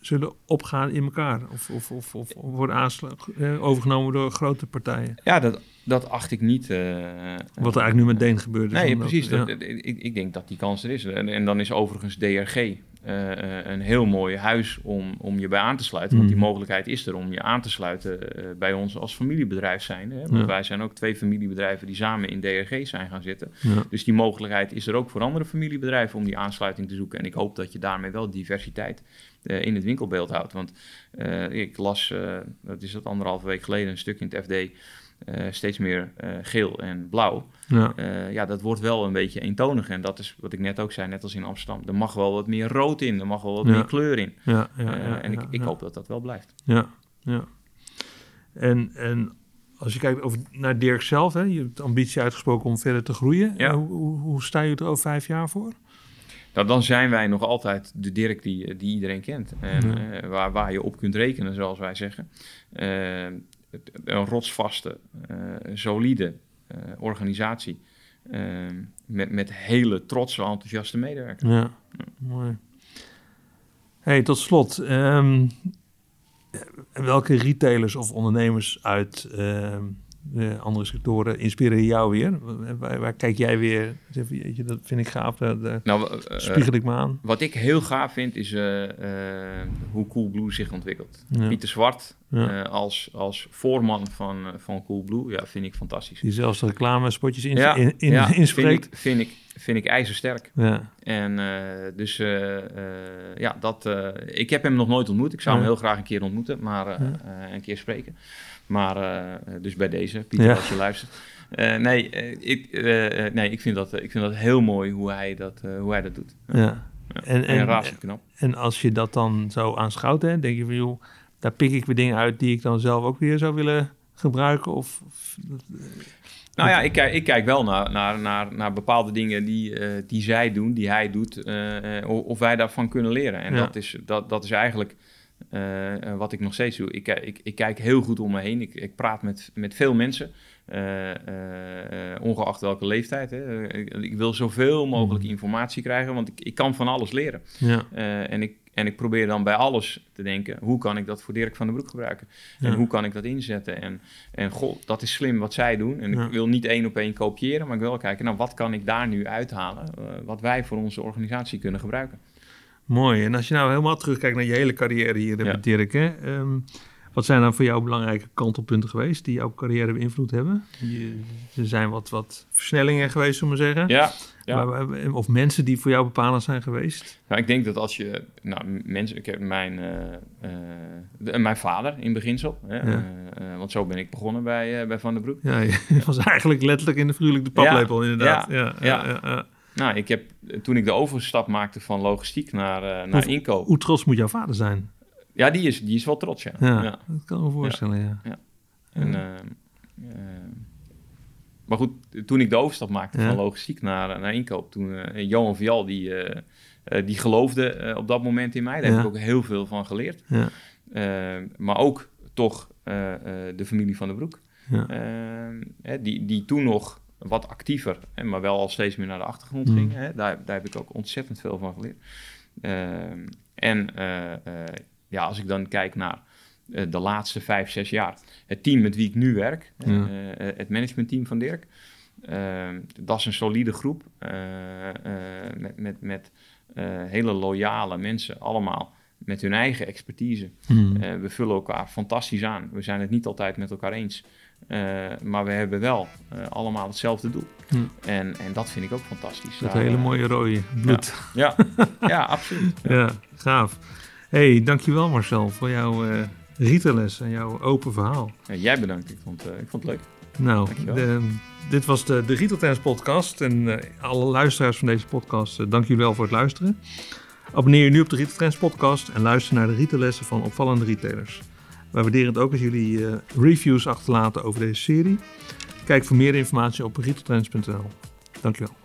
zullen opgaan in elkaar. Of, of, of, of worden aanslag, uh, overgenomen door grote partijen. Ja, dat, dat acht ik niet. Wat er eigenlijk nu met Deen gebeurt. Nee, precies. Dat, ik, ik denk dat die kans er is. En, en dan is overigens DRG uh, een heel mooi huis om, om je bij aan te sluiten. Want die mm. mogelijkheid is er om je aan te sluiten uh, bij ons als familiebedrijf zijn. Hè? Want wij zijn ook twee familiebedrijven die samen in DRG zijn gaan zitten. Ja. Dus die mogelijkheid is er ook voor andere familiebedrijven om die aansluiting te zoeken. En ik hoop dat je daarmee wel diversiteit uh, in het winkelbeeld houdt. Want ik las, dat is dat anderhalve week geleden, een stuk in het FD uh, steeds meer uh, geel en blauw. Ja. Uh, ja, dat wordt wel een beetje eentonig. En dat is wat ik net ook zei, net als in Amsterdam. Er mag wel wat meer rood in, er mag wel wat meer kleur in. Ja, ja, en ik, ik hoop dat dat wel blijft. Ja, ja. En, en als je kijkt over, naar Dirk zelf, hè, je hebt ambitie uitgesproken om verder te groeien. Ja. Hoe, hoe, sta je er over vijf jaar voor? Nou, dan zijn wij nog altijd de Dirk die, die iedereen kent. En waar, waar je op kunt rekenen, zoals wij zeggen een rotsvaste, uh, solide uh, organisatie. Uh, met, met hele trotse, enthousiaste medewerkers. Ja, mooi. Hey, tot slot. Um, welke retailers of ondernemers uit um, de andere sectoren inspireren jou weer? Waar, waar kijk jij weer? Dat vind ik gaaf, daar, nou, uh, spiegel ik me aan. Wat ik heel gaaf vind, is uh, uh, hoe Coolblue zich ontwikkelt. Ja. Pieter Zwart ja. als, als voorman van, van Coolblue, ja, vind ik fantastisch. Die zelfs de reclamespotjes in, ja, in, in, ja, inspreekt. Vind ik, vind ik, vind ik ijzersterk. Ja. En dus ja, dat, ik heb hem nog nooit ontmoet. Ik zou hem heel graag een keer ontmoeten, maar een keer spreken. Maar uh, dus bij deze, Pieter, ja. als je luistert. Uh, nee, ik, uh, nee ik, vind dat, ik vind dat heel mooi hoe hij dat, hoe hij dat doet. Ja. ja. En, en, en, knap. en als je dat dan zo aanschouwt, hè, denk je van joh, daar pik ik weer dingen uit die ik dan zelf ook weer zou willen gebruiken? Of, of nou ja, ik kijk, ik kijk wel naar, naar, naar, naar bepaalde dingen die, uh, die zij doen, die hij doet, uh, of wij daarvan kunnen leren. En ja. dat, is, dat, dat is eigenlijk uh, wat ik nog steeds doe. Ik, ik, ik, kijk heel goed om me heen. Ik, ik praat met, met veel mensen. Uh, ongeacht welke leeftijd. Hè. Ik, wil zoveel mogelijk mm. informatie krijgen, want ik, ik kan van alles leren. Ja. en, ik, en ik probeer dan bij alles te denken: hoe kan ik dat voor Dirk van den Broek gebruiken? En hoe kan ik dat inzetten? En, en god, dat is slim wat zij doen. En ik wil niet één op één kopiëren, maar ik wil kijken: nou, wat kan ik daar nu uithalen? wat wij voor onze organisatie kunnen gebruiken. Mooi. En als je nou helemaal terugkijkt naar je hele carrière hier ja. met Dirk, hè, um, wat zijn dan voor jou belangrijke kantelpunten geweest die jouw carrière beïnvloed hebben? er zijn wat, wat versnellingen geweest, zullen we zeggen. Ja. ja. of mensen die voor jou bepalend zijn geweest? Nou, ik denk dat als je, nou, mensen, ik heb mijn, uh, uh, mijn vader in beginsel, hè, ja. uh, want zo ben ik begonnen bij, bij Van der Broek. Ja, je was eigenlijk letterlijk in de vrolijk de paplepel, inderdaad. Ja, ja, ja. Nou, ik heb, toen ik de overstap maakte van logistiek naar, uh, naar inkoop. Hoe trots moet jouw vader zijn? Ja, die is, die is wel trots, ja. Ja, dat kan ik me voorstellen, ja. ja. En, uh, uh, maar goed, toen ik de overstap maakte van logistiek naar, naar inkoop, toen Johan Vial, die, die geloofde op dat moment in mij. Daar heb ik ook heel veel van geleerd. maar ook toch de familie van de Broek. die, die toen nog wat actiever, maar wel al steeds meer naar de achtergrond mm. ging. Hè. Daar, daar heb ik ook ontzettend veel van geleerd. Ehm, en uh, ja, als ik dan kijk naar uh, de laatste vijf, zes jaar, het team met wie ik nu werk, ja. het managementteam van Dirk, ehm, dat is een solide groep met, met, met hele loyale mensen, allemaal met hun eigen expertise. Hmm. we vullen elkaar fantastisch aan. We zijn het niet altijd met elkaar eens. Maar we hebben wel allemaal hetzelfde doel. Hmm. En, en dat vind ik ook fantastisch. Dat Daar, hele mooie rode bloed. Ja, ja, absoluut. Ja, gaaf. hey, dankjewel Marcel voor jouw rietenles en jouw open verhaal. Ja, jij bedankt, ik vond, ik vond het leuk. Nou, de, dit was de, de podcast en uh, alle luisteraars van deze podcast, dank jullie wel voor het luisteren. Abonneer je nu op de Rieteltrends podcast en luister naar de rietenlessen van opvallende retailers. Wij waarderen het ook als jullie reviews achterlaten over deze serie. Kijk voor meer informatie op rieteltrends.nl. Dankjewel. Dank je.